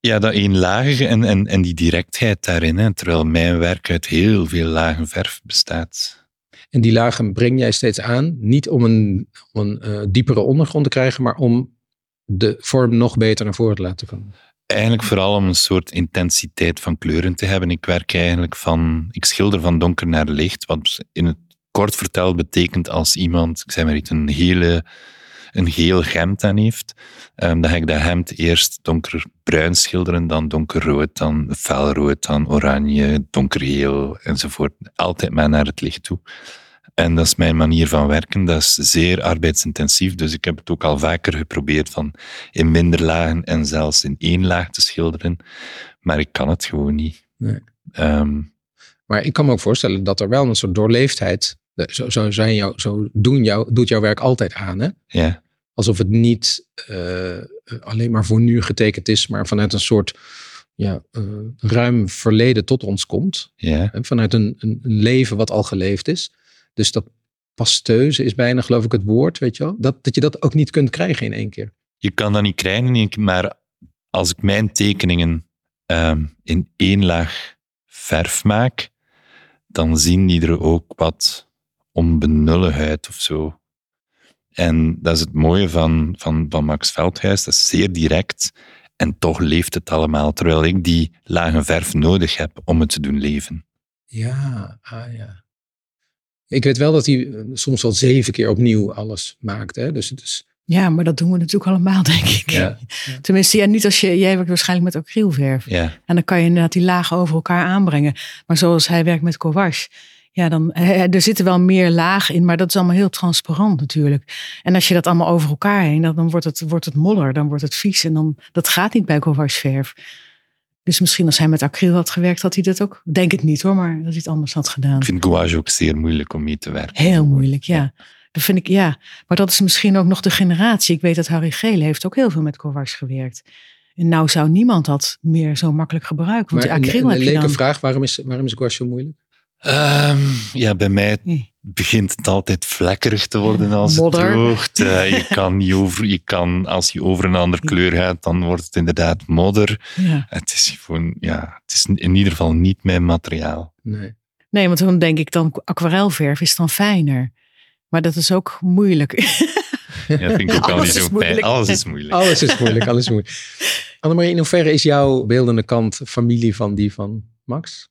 Ja, dat eenlagige en, en, en die directheid daarin. Hè, terwijl mijn werk uit heel veel lage verf bestaat. En die lagen breng jij steeds aan, niet om een, om een eh, diepere ondergrond te krijgen, maar om de vorm nog beter naar voren te laten komen. Eigenlijk vooral om een soort intensiteit van kleuren te hebben. Ik werk eigenlijk van, ik schilder van donker naar licht, wat in het kort verteld betekent als iemand, ik zeg maar iets, een hele, een geel hemd aan heeft, ehm, dan ga ik dat hemd eerst donkerbruin schilderen, dan donkerrood, dan felrood, dan oranje, donkergeel enzovoort. Altijd maar naar het licht toe. En dat is mijn manier van werken. Dat is zeer arbeidsintensief. Dus ik heb het ook al vaker geprobeerd van in minder lagen en zelfs in één laag te schilderen. Maar ik kan het gewoon niet. Nee. Ehm, Maar ik kan me ook voorstellen dat er wel een soort doorleefdheid. Zo, zo, zijn jou, zo doen jou, doet jouw werk altijd aan. Hè? ja, Alsof het niet eh, alleen maar voor nu getekend is, maar vanuit een soort ja, eh, ruim verleden tot ons komt. ja. Hè? Vanuit een, een, een leven wat al geleefd is. Dus dat pasteuze is bijna, geloof ik, het woord, weet je wel. Dat, dat je dat ook niet kunt krijgen in één keer. Je kan dat niet krijgen, in één keer, maar als ik mijn tekeningen ehm, in één laag verf maak, dan zien die er ook wat onbenullig uit of zo. En dat is het mooie van, van, van Max Veldhuis, dat is zeer direct en toch leeft het allemaal, terwijl ik die lage verf nodig heb om het te doen leven. Ja, ah ja. Ik weet wel dat hij eh, soms wel zeven keer opnieuw alles maakt. Hè? Dus het is. Ja, maar dat doen we natuurlijk allemaal, denk ik. Ja. Tenminste, ja, niet als je, jij werkt waarschijnlijk met acrylverf. Ja, En dan kan je inderdaad die lagen over elkaar aanbrengen. Maar zoals hij werkt met gouache. Ja, dan, er zitten wel meer lagen in, maar dat is allemaal heel transparant natuurlijk. En als je dat allemaal over elkaar heen, dan, dan wordt, het, wordt het modder, dan wordt het vies. En dan, dat gaat niet bij gouacheverf. Dus misschien als hij met acryl had gewerkt, had hij dat ook. Denk het niet hoor, maar dat hij het anders had gedaan. ik vind gouache ook zeer moeilijk om mee te werken. Heel moeilijk, ja. Dat vind ik, ja. Maar dat is misschien ook nog de generatie. Ik weet dat Harry Gele heeft ook heel veel met gouache gewerkt. En nou zou niemand dat meer zo makkelijk gebruiken. Want Maar die een, acryl een heb je leuke dan. vraag: waarom is, waarom is gouache zo moeilijk? Ehm, ja, bij mij begint het altijd vlekkerig te worden als Modder. het droogt. Eh, je kan niet over, je kan, als je over een andere kleur gaat, dan wordt het inderdaad modder. Ja. Het is gewoon, ja, het is in ieder geval niet mijn materiaal. Nee. Nee, want dan denk ik dan aquarelverf is dan fijner. Maar dat is ook moeilijk. Ja, dat vind ik ook al Alles niet is zo fijn. Alles is moeilijk. Alles is moeilijk, alles is moeilijk. Annemarie, in hoeverre is jouw beeldende kant familie van die van Max?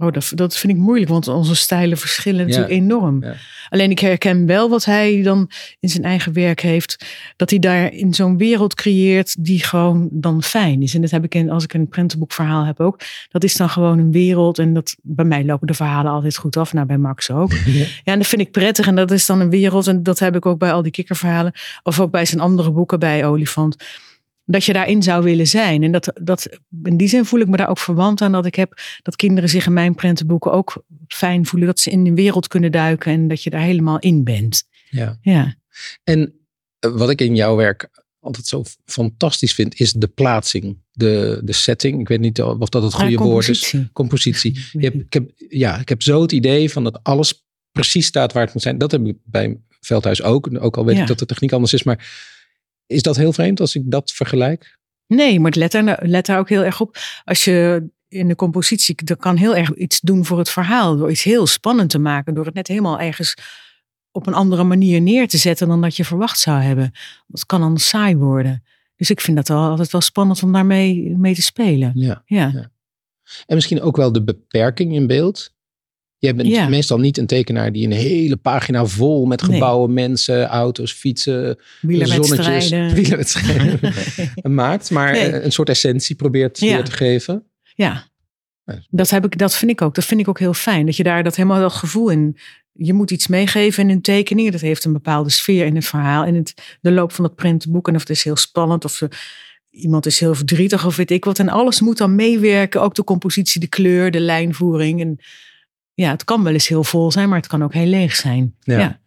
Oh, dat, dat vind ik moeilijk, want onze stijlen verschillen natuurlijk enorm. Ja. Alleen ik herken wel wat hij dan in zijn eigen werk heeft. Dat hij daar in zo'n wereld creëert die gewoon dan fijn is. En dat heb ik in, als ik een prentenboekverhaal heb ook. Dat is dan gewoon een wereld. En dat, bij mij lopen de verhalen altijd goed af. Nou, bij Max ook. Ja. Ja, en dat vind ik prettig. En dat is dan een wereld. En dat heb ik ook bij al die kikkerverhalen. Of ook bij zijn andere boeken bij Olifant. Dat je daarin zou willen zijn. En dat, dat, in die zin voel ik me daar ook verwant aan. Dat ik heb dat kinderen zich in mijn prentenboeken ook fijn voelen. Dat ze in de wereld kunnen duiken. En dat je daar helemaal in bent. Ja. Ja, En eh, wat ik in jouw werk altijd zo fantastisch vind, is de plaatsing, de, de setting. Ik weet niet of dat het goede Ah, woord is. compositie. Compositie. Je hebt, ik heb, ja, ik heb zo het idee van dat alles precies staat waar het moet zijn. Dat heb ik bij Veldhuis ook. Ook al weet Ja. ik dat de techniek anders is. Maar is dat heel vreemd als ik dat vergelijk? Nee, maar let daar, let daar ook heel erg op. Als je in de compositie, dat kan heel erg iets doen voor het verhaal. Door iets heel spannend te maken. Door het net helemaal ergens op een andere manier neer te zetten dan dat je verwacht zou hebben. Dat kan dan saai worden. Dus ik vind dat wel altijd wel spannend om daarmee mee te spelen. Ja. Ja, Ja. En misschien ook wel de beperking in beeld. Je bent Ja. meestal niet een tekenaar die een hele pagina vol met Nee. gebouwen, mensen, auto's, fietsen, zonnetjes, wielerwedstrijden maakt. Maar Nee. eh, een soort essentie probeert Ja. te geven. Ja, dat, heb ik, dat vind ik ook. Dat vind ik ook heel fijn. Dat je daar dat helemaal dat gevoel in. Je moet iets meegeven in een tekening. Dat heeft een bepaalde sfeer in het verhaal. In het, de loop van het prentenboek. En of het is heel spannend. Of ze, iemand is heel verdrietig. Of weet ik wat. En alles moet dan meewerken. Ook de compositie, de kleur, de lijnvoering. En ja, het kan wel eens heel vol zijn. Maar het kan ook heel leeg zijn. Ja. Ja.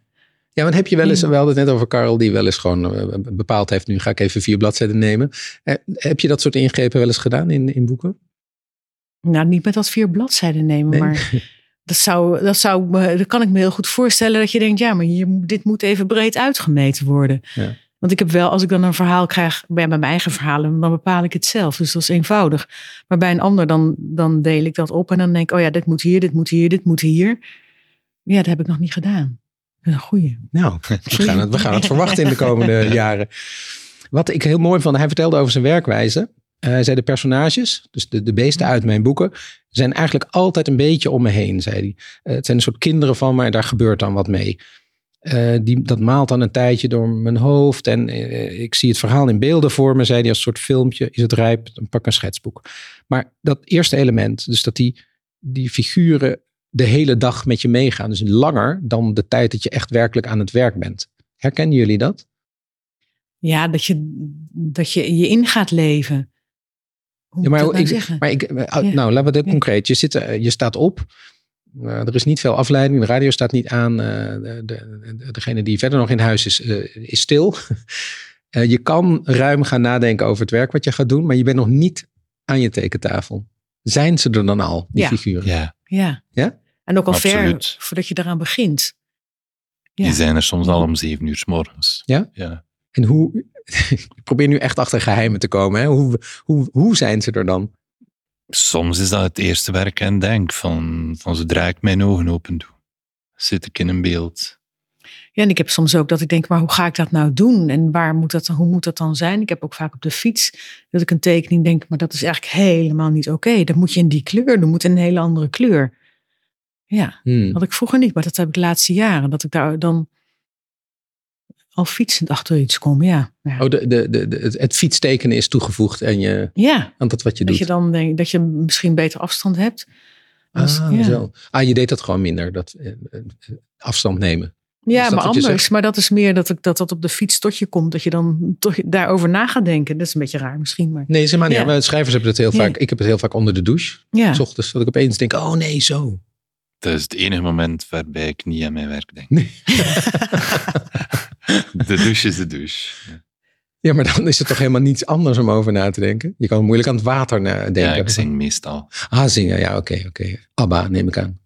Ja, want heb je wel eens, we hadden het net over Karel, die wel eens gewoon eh, bepaald heeft, nu ga ik even vier bladzijden nemen. Eh, Heb je dat soort ingrepen wel eens gedaan in, in boeken? Nou, niet met dat vier bladzijden nemen. Nee. Maar dat, zou, dat, zou, dat kan ik me heel goed voorstellen. Dat je denkt, ja, maar hier, dit moet even breed uitgemeten worden. Ja. Want ik heb wel, als ik dan een verhaal krijg, bij mijn eigen verhalen, dan bepaal ik het zelf. Dus dat is eenvoudig. Maar bij een ander, dan, dan deel ik dat op en dan denk ik, oh ja, dit moet hier, dit moet hier, dit moet hier. Ja, dat heb ik nog niet gedaan. Een goeie. Nou, we gaan het, we gaan het verwachten in de komende jaren. Wat ik heel mooi vond, hij vertelde over zijn werkwijze. Eh, hij zei de personages, dus de, de beesten uit mijn boeken, zijn eigenlijk altijd een beetje om me heen, zei hij. Eh, het zijn een soort kinderen van en daar gebeurt dan wat mee. Eh, die, dat maalt dan een tijdje door mijn hoofd en eh, ik zie het verhaal in beelden voor me, zei hij, als een soort filmpje. Is het rijp, dan pak een schetsboek. Maar dat eerste element, dus dat die, die figuren de hele dag met je meegaan. Dus langer dan de tijd dat je echt werkelijk aan het werk bent. Herkennen jullie dat? Ja, dat je dat je, je in gaat leven. Hoe Ja, maar, ik nou ik, maar ik, eh, Ja. nou, laten we Ja. concreet. Je, zit, je staat op. Eh, er is niet veel afleiding. De radio staat niet aan. eh, de, de, de- degene die verder nog in huis is, eh, is stil. Eh, je kan ruim gaan nadenken over het werk wat je gaat doen. Maar je bent nog niet aan je tekentafel. Zijn ze er dan al, die Ja. figuren? Ja, Ja. Ja? En ook al Absoluut. ver voordat je eraan begint. Ja. die zijn er soms al om zeven uur s morgens. Ja? Ja. En hoe... ik probeer nu echt achter geheimen te komen. Hè? Hoe, hoe, hoe zijn ze er dan? Soms is dat het eerste waar ik aan denk. Van, van zodra ik mijn ogen open doe, zit ik in een beeld. Ja, en ik heb soms ook dat ik denk, maar hoe ga ik dat nou doen? En waar moet dat, hoe moet dat dan zijn? Ik heb ook vaak op de fiets dat ik een tekening denk, maar dat is eigenlijk helemaal niet oké. Dat moet je in die kleur doen, moet in een hele andere kleur. Ja, Hmm. had ik vroeger niet, maar dat heb ik de laatste jaren. Dat ik daar dan al fietsend achter iets kom, ja. Ja, Oh, de, de, de, de- het, het fietstekenen is toegevoegd en je, ja aan dat wat je dat doet. je dan denkt dat je misschien beter afstand hebt. Als- ah, ja. zo. ah, je deed dat gewoon minder, dat eh, eh, afstand nemen. Ja, dat maar anders. Maar dat is meer dat, ik, dat dat op de fiets tot je komt. Dat je dan toch daarover na gaat denken. Dat is een beetje raar misschien. Maar Nee, zeg maar niet. Ja. Maar schrijvers hebben het heel Ja. vaak. Ik heb het heel vaak onder de douche. ja. S ochtends dat ik opeens denk, oh nee, zo. Dat is het enige moment waarbij ik niet aan mijn werk denk. Nee. De douche is de douche. Ja, maar dan is het toch helemaal niets anders om over na te denken. Je kan moeilijk aan het water nadenken. Ja, ik zing meestal. Ah, zingen. Ja, oké, oké. Abba, neem ik aan.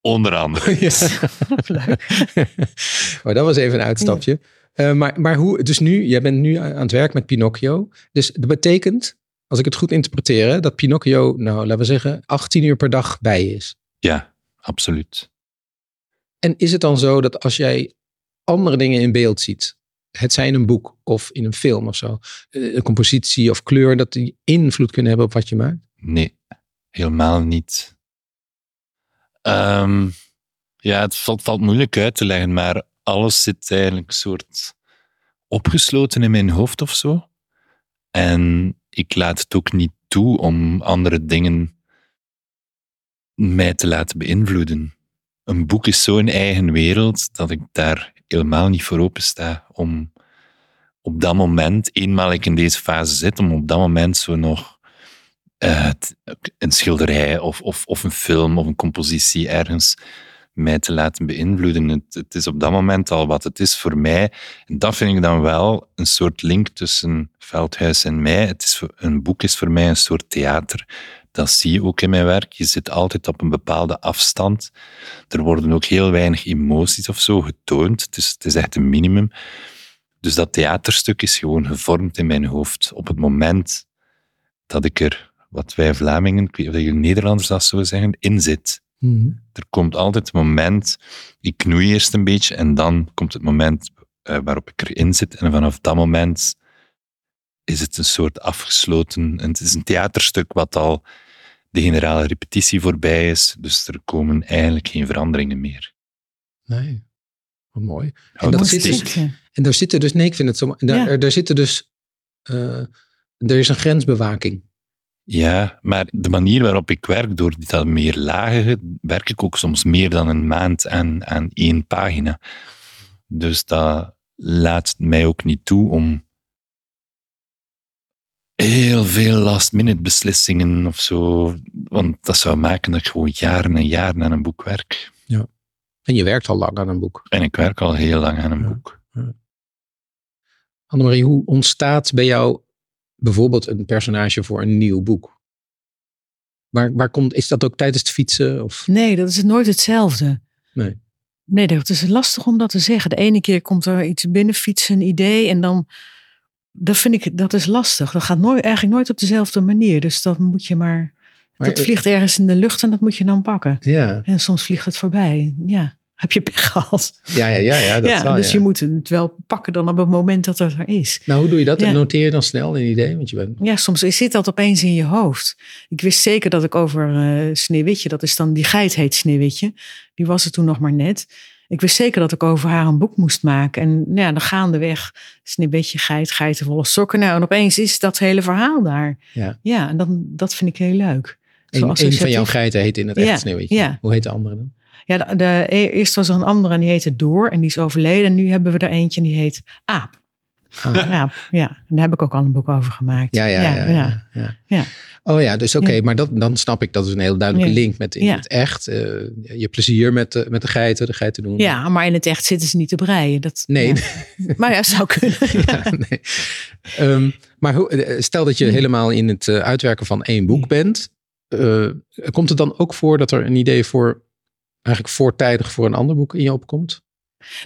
Onder andere. Ja. Leuk. maar dat was even een uitstapje. Eh, maar, maar hoe, dus nu, jij bent nu aan het werk met Pinocchio. Dus dat betekent, als ik het goed interpreteer, dat Pinocchio, nou laten we zeggen, 18 uur per dag bij is. Ja, absoluut. En is het dan zo dat als jij andere dingen in beeld ziet, het zij in een boek of in een film of zo, eh, een compositie of kleur, dat die invloed kunnen hebben op wat je maakt? Nee, helemaal niet. Ehm, ja, het valt, valt moeilijk uit te leggen, maar alles zit eigenlijk soort opgesloten in mijn hoofd of zo. En ik laat het ook niet toe om andere dingen mij te laten beïnvloeden. Een boek is zo'n eigen wereld dat ik daar helemaal niet voor open sta om op dat moment, eenmaal ik in deze fase zit, om op dat moment zo nog eh, een schilderij of, of, of een film of een compositie ergens mij te laten beïnvloeden. Het, het is op dat moment al wat het is voor mij. En dat vind ik dan wel een soort link tussen Veldhuis en mij. Het is, een boek is voor mij een soort theater. Dat zie je ook in mijn werk. Je zit altijd op een bepaalde afstand. Er worden ook heel weinig emoties of zo getoond. Het is, het is echt een minimum. Dus dat theaterstuk is gewoon gevormd in mijn hoofd. Op het moment dat ik er, wat wij Vlamingen, ik weet niet of jullie Nederlanders dat zo zeggen, in zit. Er komt altijd een moment, ik knoei eerst een beetje en dan komt het moment eh, waarop ik erin zit. En vanaf dat moment is het een soort afgesloten, en het is een theaterstuk wat al de generale repetitie voorbij is. Dus er komen eigenlijk geen veranderingen meer. Nee. Wat mooi. En, dat zit dus, en daar zitten dus, nee, ik vind het zo. Daar, Ja. er, daar zitten dus, eh, er is een grensbewaking. Ja, maar de manier waarop ik werk, door dat meer lagen, werk ik ook soms meer dan een maand aan, aan één pagina. Dus dat laat mij ook niet toe om heel veel last-minute beslissingen of zo. Want dat zou maken dat ik gewoon jaren en jaren aan een boek werk. En je werkt al lang aan een boek. En ik werk al heel lang aan een Ja. boek. Annemarie, hoe ontstaat bij jou bijvoorbeeld een personage voor een nieuw boek? Waar, waar komt, is dat ook tijdens het fietsen? Of? Nee, dat is nooit hetzelfde. Nee. Nee, dat is lastig om dat te zeggen. De ene keer komt er iets binnenfietsen, een idee. En dan, dat vind ik, dat is lastig. Dat gaat nooit, eigenlijk nooit op dezelfde manier. Dus dat moet je maar, Maar, dat vliegt ergens in de lucht en dat moet je dan pakken. Ja, En soms vliegt het voorbij. Ja, heb je pech gehad. ja, ja, ja, ja, dat ja, dus ja. je moet het wel pakken dan op het moment dat het er is. Nou, hoe doe je dat? Ja. Noteer je dan snel een idee? Want je bent... Ja, soms zit dat opeens in je hoofd. Ik wist zeker dat ik over eh Sneeuwwitje, dat is dan, die geit heet Sneeuwwitje. Die was er toen nog maar net. Ik wist zeker dat ik over haar een boek moest maken. En nou ja, dan gaandeweg, Sneeuwwitje, geit, geitenvolle sokken. Nou, en opeens is dat hele verhaal daar. Ja. Ja, en dan, dat vind ik heel leuk. Een, een van jouw geiten heet in het echt Ja, Sneeuwwitje. ja. Hoe heet de andere dan? Ja, de, de, eerst was er een andere en die heette Door en die is overleden. En nu hebben we er eentje en die heet Aap. Aap, ja. En daar heb ik ook al een boek over gemaakt. Ja, ja, ja. ja, ja. Ja. Oh ja, dus oké, Ja. maar dat, dan snap ik dat is een heel duidelijke Ja. link met in Ja. het echt. eh, je plezier met de, met de geiten, de geiten doen. Ja, maar in het echt zitten ze niet te breien. Dat, Nee, ja. Maar ja, zou kunnen. ja, nee. Ehm, maar hoe, eh, stel dat je Ja. helemaal in het eh, uitwerken van één boek Ja. bent. komt het dan ook voor dat er een idee voor eigenlijk voortijdig voor een ander boek in je opkomt?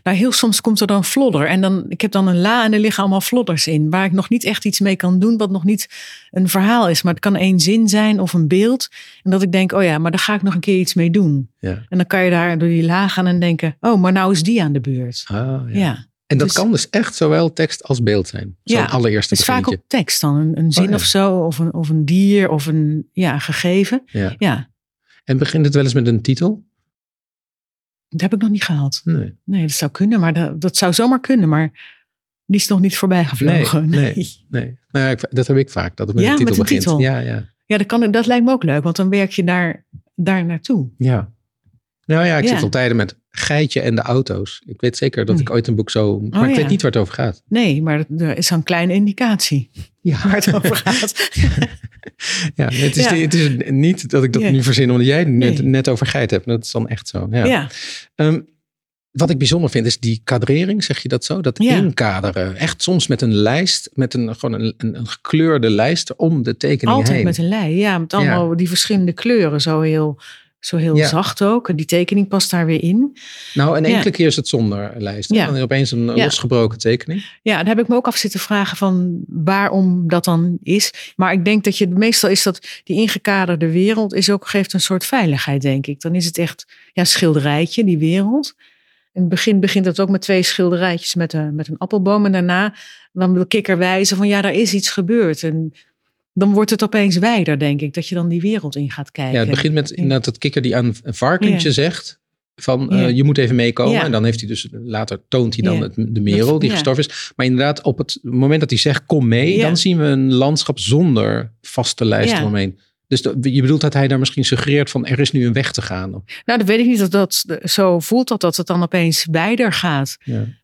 Nou, heel soms komt er dan flodder. En dan, ik heb dan een la en er liggen allemaal flodders in. Waar ik nog niet echt iets mee kan doen. Wat nog niet een verhaal is. Maar het kan één zin zijn of een beeld. En dat ik denk, oh ja, maar daar ga ik nog een keer iets mee doen. Ja. En dan kan je daar door die la gaan en denken. Oh, maar nou is die aan de beurt. Ah, ja. Ja. En dat Dus- kan dus echt zowel tekst als beeld zijn. Zo'n Ja, allereerste Het is vaak op tekst dan. Een, een zin Oh, ja. of zo. Of een, of een dier. Of een ja, gegeven. Ja. Ja, En begint het wel eens met een titel? Dat heb ik nog niet gehad. Nee. Nee, dat zou kunnen. Maar dat, dat zou zomaar kunnen. Maar die is nog niet voorbij gevlogen. Nee, nee. nee. Nou ja, ik- dat heb ik vaak, dat het met Ja, een titel met een begint. titel. Ja, ja. Ja, dat, kan, dat lijkt me ook leuk. Want dan werk je daar, daar naartoe. Ja. Nou ja, ik Ja. zit al tijden met Geitje en de auto's. Ik weet zeker dat ik ooit een boek zo... Maar ik ja. weet niet waar het over gaat. Nee, maar er is zo'n kleine indicatie Ja, waar het over gaat. ja het, is, Ja. het is niet dat ik dat nu verzin omdat jij het net, Nee. net over geit hebt. Dat is dan echt zo. Ja. Ehm, wat ik bijzonder vind is die kadrering, zeg je dat zo? Dat Ja. inkaderen. Echt soms met een lijst, met een, gewoon een, een, een gekleurde lijst om de tekening Altijd heen. met een lei. Ja, met allemaal die verschillende kleuren. Zo heel, zo heel Ja. zacht ook. En die tekening past daar weer in. Nou, en Ja. enkele keer is het zonder lijst. Ja. Dan opeens een losgebroken tekening. Ja, daar heb ik me ook af zitten vragen van waarom dat dan is. Maar ik denk dat je meestal is dat die ingekaderde wereld is ook, geeft een soort veiligheid, denk ik. Dan is het echt ja, schilderijtje, die wereld. In het begin begint het ook met twee schilderijtjes met een, met een appelboom. En daarna dan wil kikker wijzen van ja, daar is iets gebeurd. En dan wordt het opeens wijder, denk ik. Dat je dan die wereld in gaat kijken. Ja, het begint met inderdaad dat kikker die aan een varkentje Ja. zegt van Ja. eh, je moet even meekomen. Ja. En dan heeft hij dus later toont hij dan het, de merel die gestorven is. Maar inderdaad op het moment dat hij zegt kom mee, dan zien we een landschap zonder vaste lijst Ja. eromheen. Dus dat- je bedoelt dat hij daar misschien suggereert van er is nu een weg te gaan. Nou, dat weet ik niet of dat zo voelt dat, dat het dan opeens wijder gaat.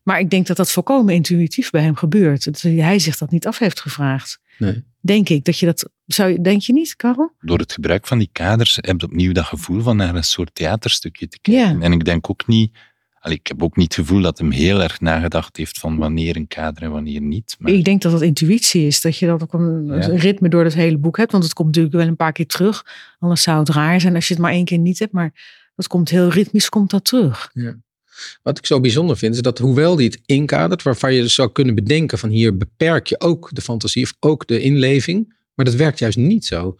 Maar ik denk dat dat volkomen intuïtief bij hem gebeurt. Dat hij zich dat niet af heeft gevraagd. Nee. Denk ik dat je dat zou. je- Denk je niet, Karel? Door het gebruik van die kaders heb je opnieuw dat gevoel van naar een soort theaterstukje te kijken. Ja. En ik denk ook niet, allee, ik heb ook niet het gevoel dat hem heel erg nagedacht heeft van wanneer een kader en wanneer niet. Maar Ik denk dat dat intuïtie is. Dat je dat ook een, Ja. een ritme door het hele boek hebt. Want het komt natuurlijk wel een paar keer terug. Anders zou het raar zijn als je het maar één keer niet hebt. Maar dat komt heel ritmisch komt dat terug. Wat ik zo bijzonder vind is dat hoewel hij het inkadert, waarvan je dus zou kunnen bedenken van hier beperk je ook de fantasie of ook de inleving. Maar dat werkt juist niet zo.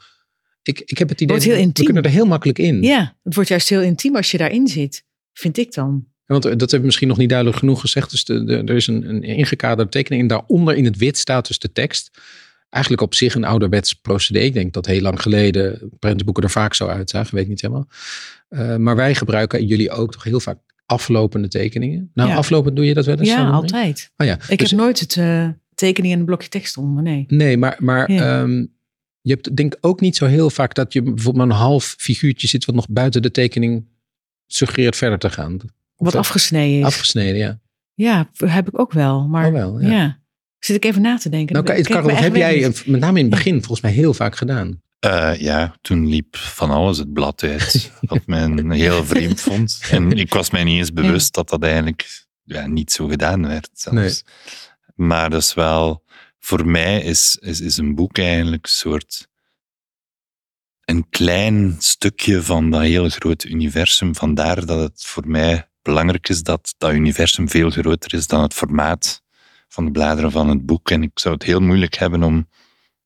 Ik, ik heb het idee heel dat we kunnen er heel makkelijk in. Ja, het wordt juist heel intiem als je daarin zit. Vind ik dan. Want eh, dat heb ik misschien nog niet duidelijk genoeg gezegd. Dus de, de, er is een, een ingekaderde tekening en daaronder in het wit staat dus de tekst. Eigenlijk op zich een ouderwets procedé. Ik denk dat heel lang geleden prentenboeken er vaak zo uitzagen. Weet ik niet helemaal. Eh, maar wij gebruiken, en jullie ook, toch heel vaak aflopende tekeningen. Nou, Ja. aflopend doe je dat wel eens? Ja, altijd. Oh ja, Ik dus- heb nooit het eh, tekening en een blokje tekst onder. Nee. Nee, maar, maar Ja. ehm, je hebt denk ik ook niet zo heel vaak dat je bijvoorbeeld een half figuurtje zit wat nog buiten de tekening suggereert verder te gaan. Of Wat dat- afgesneden is. Afgesneden, ja. Ja, heb ik ook wel. Maar Oh wel, ja. ja. Zit ik even na te denken. Nou, Karel, heb jij met name in het begin volgens mij heel vaak gedaan. Eh, ja, toen liep van alles het blad uit, wat men heel vreemd vond. En ik was mij niet eens bewust dat dat eigenlijk ja, niet zo gedaan werd zelfs. Maar dat is wel, voor mij is, is, is een boek eigenlijk een soort een klein stukje van dat hele grote universum. Vandaar dat het voor mij belangrijk is dat dat universum veel groter is dan het formaat van de bladeren van het boek. En ik zou het heel moeilijk hebben om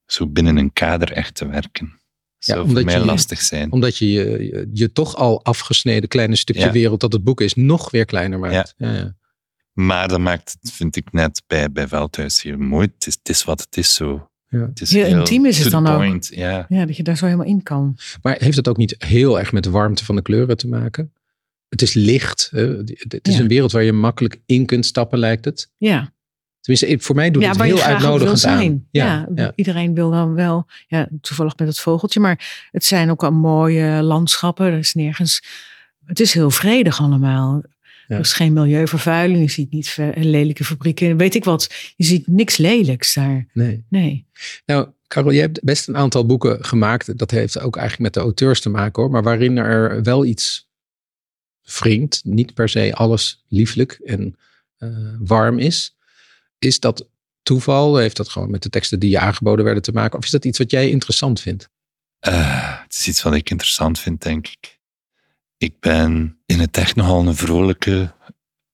zo binnen een kader echt te werken. Dat Ja, zou voor omdat mij je- lastig zijn. Omdat je je, je, je toch al afgesneden kleine stukje Ja. wereld dat het boek is nog weer kleiner maakt. Ja. Ja, Maar dat maakt het, vind ik net bij, bij Veldhuis heel mooi. Het is, het is wat het is zo. Ja. Het is Heel intiem is het dan ook. Ja. Ja, dat je daar zo helemaal in kan. Maar heeft het ook niet heel erg met de warmte van de kleuren te maken? Het is licht. hè? Het is Ja. een wereld waar je makkelijk in kunt stappen, lijkt het. Ja. Tenminste, voor mij doet ja, het heel uitnodigend aan. Ja, ja. iedereen wil dan wel, ja, toevallig met het vogeltje, maar het zijn ook al mooie landschappen. Er is nergens, het is heel vredig allemaal. Er is geen milieuvervuiling, je ziet niet lelijke fabrieken, weet ik wat. Je ziet niks lelijks daar. Nee. Nee. Nou, Karel, je hebt best een aantal boeken gemaakt. Dat heeft ook eigenlijk met de auteurs te maken hoor. Maar waarin er wel iets wringt. Niet per se alles lieflijk en eh, warm is. Is dat toeval? Heeft dat gewoon met de teksten die je aangeboden werden te maken? Of is dat iets wat jij interessant vindt? Eh, het is iets wat ik interessant vind, denk ik. Ik ben in het echt nogal een vrolijke,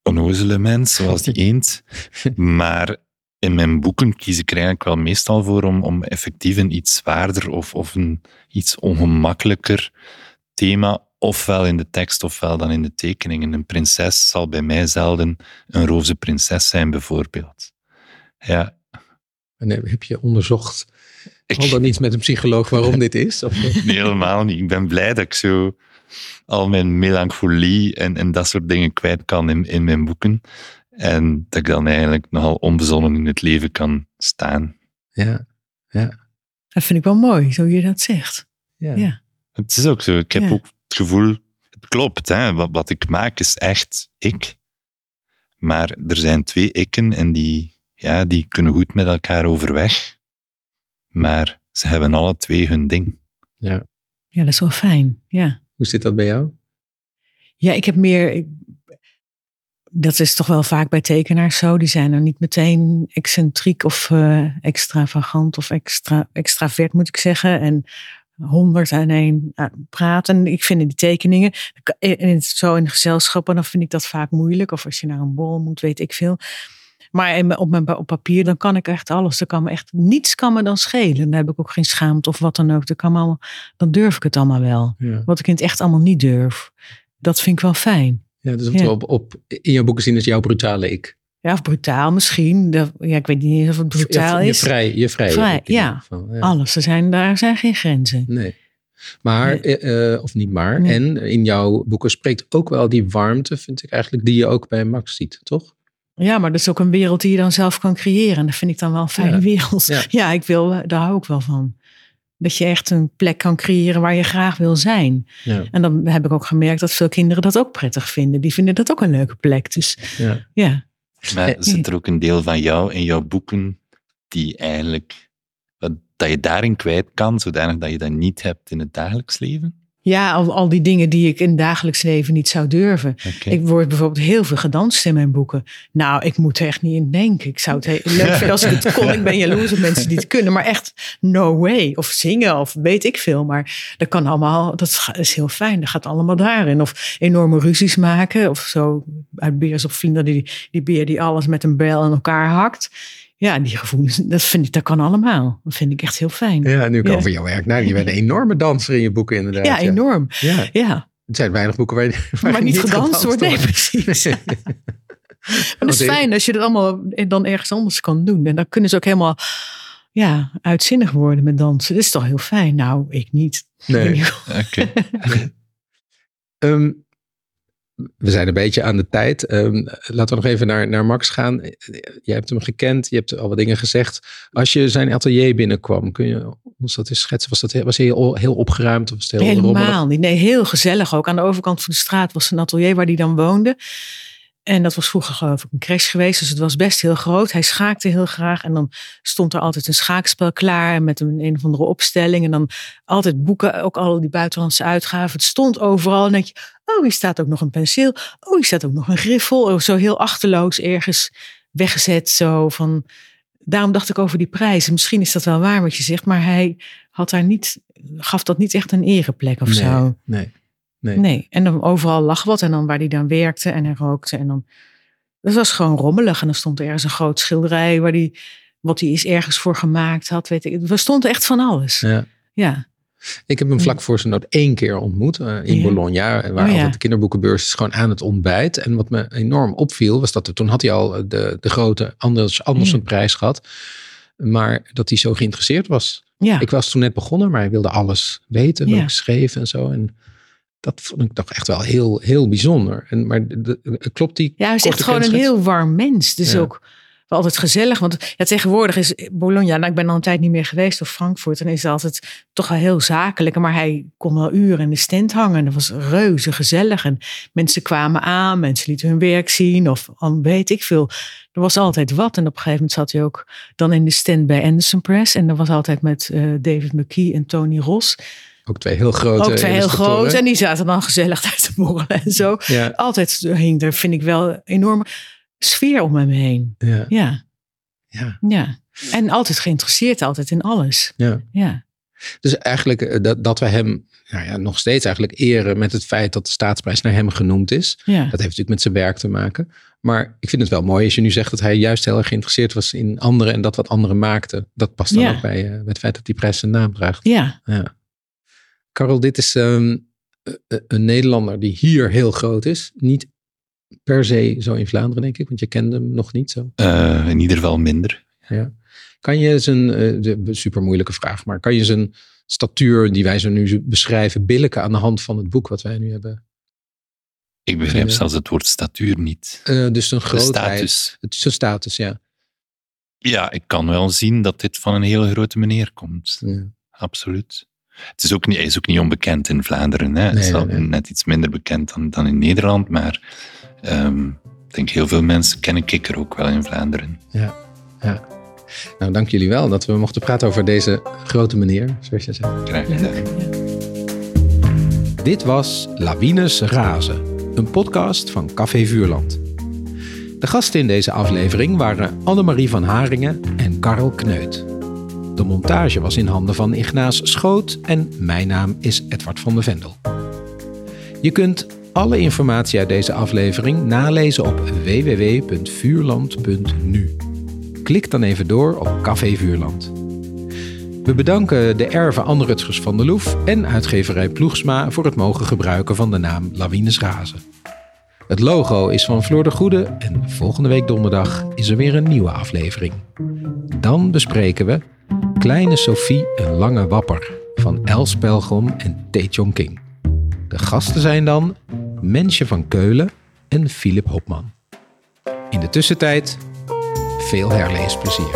onnozele mens, zoals die eend. Maar in mijn boeken kies ik er eigenlijk wel meestal voor om, om effectief een iets zwaarder of, of een iets ongemakkelijker thema, ofwel in de tekst ofwel dan in de tekeningen. Een prinses zal bij mij zelden een roze prinses zijn, bijvoorbeeld. Ja, En heb je onderzocht, ik, al dan iets met een psycholoog, waarom dit is? Of, Nee, helemaal niet. Ik ben blij dat ik zo al mijn melancholie en, en dat soort dingen kwijt kan in, in mijn boeken. En dat ik dan eigenlijk nogal onbezonnen in het leven kan staan. ja, Dat vind ik wel mooi, zo je dat zegt. ja. Ja. Het is ook zo. Ik heb Ja. ook het gevoel, het klopt, hè. Wat, wat ik maak is echt ik. Maar er zijn twee ikken en die, ja, die kunnen goed met elkaar overweg. Maar ze hebben alle twee hun ding. ja, dat is wel fijn. Ja. Hoe zit dat bij jou? Ja, ik heb meer. ik- dat is toch wel vaak bij tekenaars zo. Die zijn er niet meteen excentriek of eh, extravagant of extra, extravert, moet ik zeggen. En honderd aan één eh, praten. Ik vind die tekeningen, in zo in gezelschappen, dan vind ik dat vaak moeilijk. Of als je naar een borrel moet, weet ik veel. Maar in op, mijn, op papier, dan kan ik echt alles. Er kan me echt, niets kan me dan schelen. Dan heb ik ook geen schaamte of wat dan ook. Dan, kan allemaal, dan durf ik het allemaal wel. Ja, Wat ik in het echt allemaal niet durf. Dat vind ik wel fijn. ja dus wat Ja. we op, op, in jouw boeken zien is jouw brutale ik. Ja, of brutaal misschien. Ja, ik weet niet of het brutaal je, je is. vrij, je Vrij, ja. Alles. Er zijn, daar zijn geen grenzen. Nee. Maar, Nee. eh, eh, of niet maar, Nee. en in jouw boeken spreekt ook wel die warmte, vind ik eigenlijk, die je ook bij Max ziet, toch? Ja, maar dat is ook een wereld die je dan zelf kan creëren. En dat vind ik dan wel een fijne Ja. wereld. Ja. Ja. ik wil, daar hou ik wel van. Dat je echt een plek kan creëren waar je graag wil zijn. Ja. En dan heb ik ook gemerkt dat veel kinderen dat ook prettig vinden. Die vinden dat ook een leuke plek. Dus ja. ja, Maar zit er ook een deel van jou in jouw boeken die eigenlijk, dat je daarin kwijt kan, zodanig dat je dat niet hebt in het dagelijks leven? Ja al, al die dingen die ik in het dagelijks leven niet zou durven. Ik word bijvoorbeeld heel veel gedanst in mijn boeken. Nou, ik moet er echt niet in denken. Ik zou het heel leuk vinden als ik het kon. Ik ben jaloers op mensen die het kunnen. Maar echt, no way. Of zingen, of weet ik veel. Maar dat kan allemaal, dat is heel fijn. Dat gaat allemaal daarin. Of enorme ruzies maken. Of zo, uit Beers op Vlinder, die, die beer die alles met een bijl aan elkaar hakt. Ja, die gevoelens, dat vind ik, dat kan allemaal. Dat vind ik echt heel fijn. Ja, nu ik Ja. over jouw werk. Nou, je bent een enorme danser in je boeken inderdaad. Ja, enorm. Ja. Ja, Het zijn weinig boeken waar, je- waar maar je niet gedanst wordt. Nee, precies. Nee. Maar het is fijn als je dat allemaal dan ergens anders kan doen. En dan kunnen ze ook helemaal ja, uitzinnig worden met dansen. Dat is toch heel fijn? Nou, ik niet. Nee. Oké. Ehm, we zijn een beetje aan de tijd. Ehm, laten we nog even naar, naar Max gaan. Je hebt hem gekend, je hebt al wat dingen gezegd. Als je zijn atelier binnenkwam, kun je ons dat eens schetsen? Was, dat, was hij heel, heel opgeruimd of was het heel rommelig? Helemaal niet. Nee, heel gezellig ook. Aan de overkant van de straat was een atelier waar hij dan woonde. En dat was vroeger geloof ik een crash geweest. Dus het was best heel groot. Hij schaakte heel graag. En dan stond er altijd een schaakspel klaar. Met een, een of andere opstelling. En dan altijd boeken. Ook al die buitenlandse uitgaven. Het stond overal. En denk je, oh hier staat ook nog een penseel. Oh hier staat ook nog een griffel. Oh, zo heel achterloos ergens weggezet. Zo van... Daarom dacht ik over die prijzen. Misschien is dat wel waar wat je zegt. Maar hij had daar niet, gaf dat niet echt een ereplek of nee, zo. Nee, nee. Nee, en dan overal lag wat en dan waar hij dan werkte en hij rookte en dan... Dat was gewoon rommelig en dan stond er ergens een groot schilderij waar hij, wat hij is ergens voor gemaakt had, weet ik. Er stond echt van alles. Ja. Ja, Ik heb hem vlak voor zijn dood één keer ontmoet eh, in Ja. Bologna. Waar Oh, ja. de kinderboekenbeurs is gewoon aan het ontbijt. En wat me enorm opviel, was dat er, toen had hij al de, de grote Anders, Andersen Ja. prijs gehad. Maar dat hij zo geïnteresseerd was. ja. Ik was toen net begonnen, maar hij wilde alles weten. Wat ik schreef en zo. En dat vond ik toch echt wel heel, heel bijzonder. En, maar de, de- klopt die ja hij is echt gewoon een heel warm mens. Dus Ja. ook altijd gezellig. Want ja, tegenwoordig is Bologna, nou, ik ben al een tijd niet meer geweest of Frankfurt. En is het altijd toch wel heel zakelijk. Maar hij kon wel uren in de stand hangen. Dat was reuze gezellig. En mensen kwamen aan, mensen lieten hun werk zien. Of weet ik veel. Er was altijd wat. En op een gegeven moment zat hij ook dan in de stand bij Anderson Press. En dat was altijd met uh, David McKee en Tony Ross. Ook twee heel grote. Ook twee heel grote. En die zaten dan gezellig uit te borrelen en zo. Ja. Altijd hing er, vind ik wel, enorme sfeer om hem heen. Ja. Ja, Ja. ja. En altijd geïnteresseerd, altijd in alles. ja. Ja, Dus eigenlijk eh, dat, dat we hem nou ja, nog steeds eigenlijk eren met het feit dat de staatsprijs naar hem genoemd is. ja. Dat heeft natuurlijk met zijn werk te maken. Maar ik vind het wel mooi als je nu zegt dat hij juist heel erg geïnteresseerd was in anderen en dat wat anderen maakten. Dat past dan Ja. ook bij, eh, bij het feit dat die prijs zijn naam draagt. ja. Ja. Karel, dit is ehm, eh, eh, een Nederlander die hier heel groot is. Niet per se zo in Vlaanderen, denk ik, want je kende hem nog niet zo. Eh, in ieder geval minder. Ja. Kan je zijn, eh, de super moeilijke vraag, maar kan je zijn statuur die wij zo nu beschrijven, billijken aan de hand van het boek wat wij nu hebben? Ik begrijp Ja. zelfs het woord statuur niet. Eh, dus een De grootheid. status. Het is zijn status, ja. Ja, ik kan wel zien dat dit van een hele grote meneer komt. ja. Absoluut. Het is ook niet, hij is ook niet onbekend in Vlaanderen. Hè. Nee, het is nee, al nee. net iets minder bekend dan, dan in Nederland, maar ehm, ik denk heel veel mensen kennen Kikker ook wel in Vlaanderen. Ja, ja. Nou, dank jullie wel dat we mochten praten over deze grote meneer, zoals je zei. Graag gedaan. Dit was Lawines Razen, een podcast van Café Vuurland. De gasten in deze aflevering waren Annemarie van Haringen en Karel Kneut. De montage was in handen van Ignaas Schoot en mijn naam is Edward van de Vendel. Je kunt alle informatie uit deze aflevering nalezen op www.vuurland.nu. Klik dan even door op Café Vuurland. We bedanken de erven Anne Rutgers van der Loef en uitgeverij Ploegsma voor het mogen gebruiken van de naam Lawines Razen. Het logo is van Floor de Goede en volgende week donderdag is er weer een nieuwe aflevering. Dan bespreken we Kleine Sophie een lange wapper van Els Pelgrom en Tae King. De gasten zijn dan Mensje van Keulen en Philip Hopman. In de tussentijd veel herleesplezier.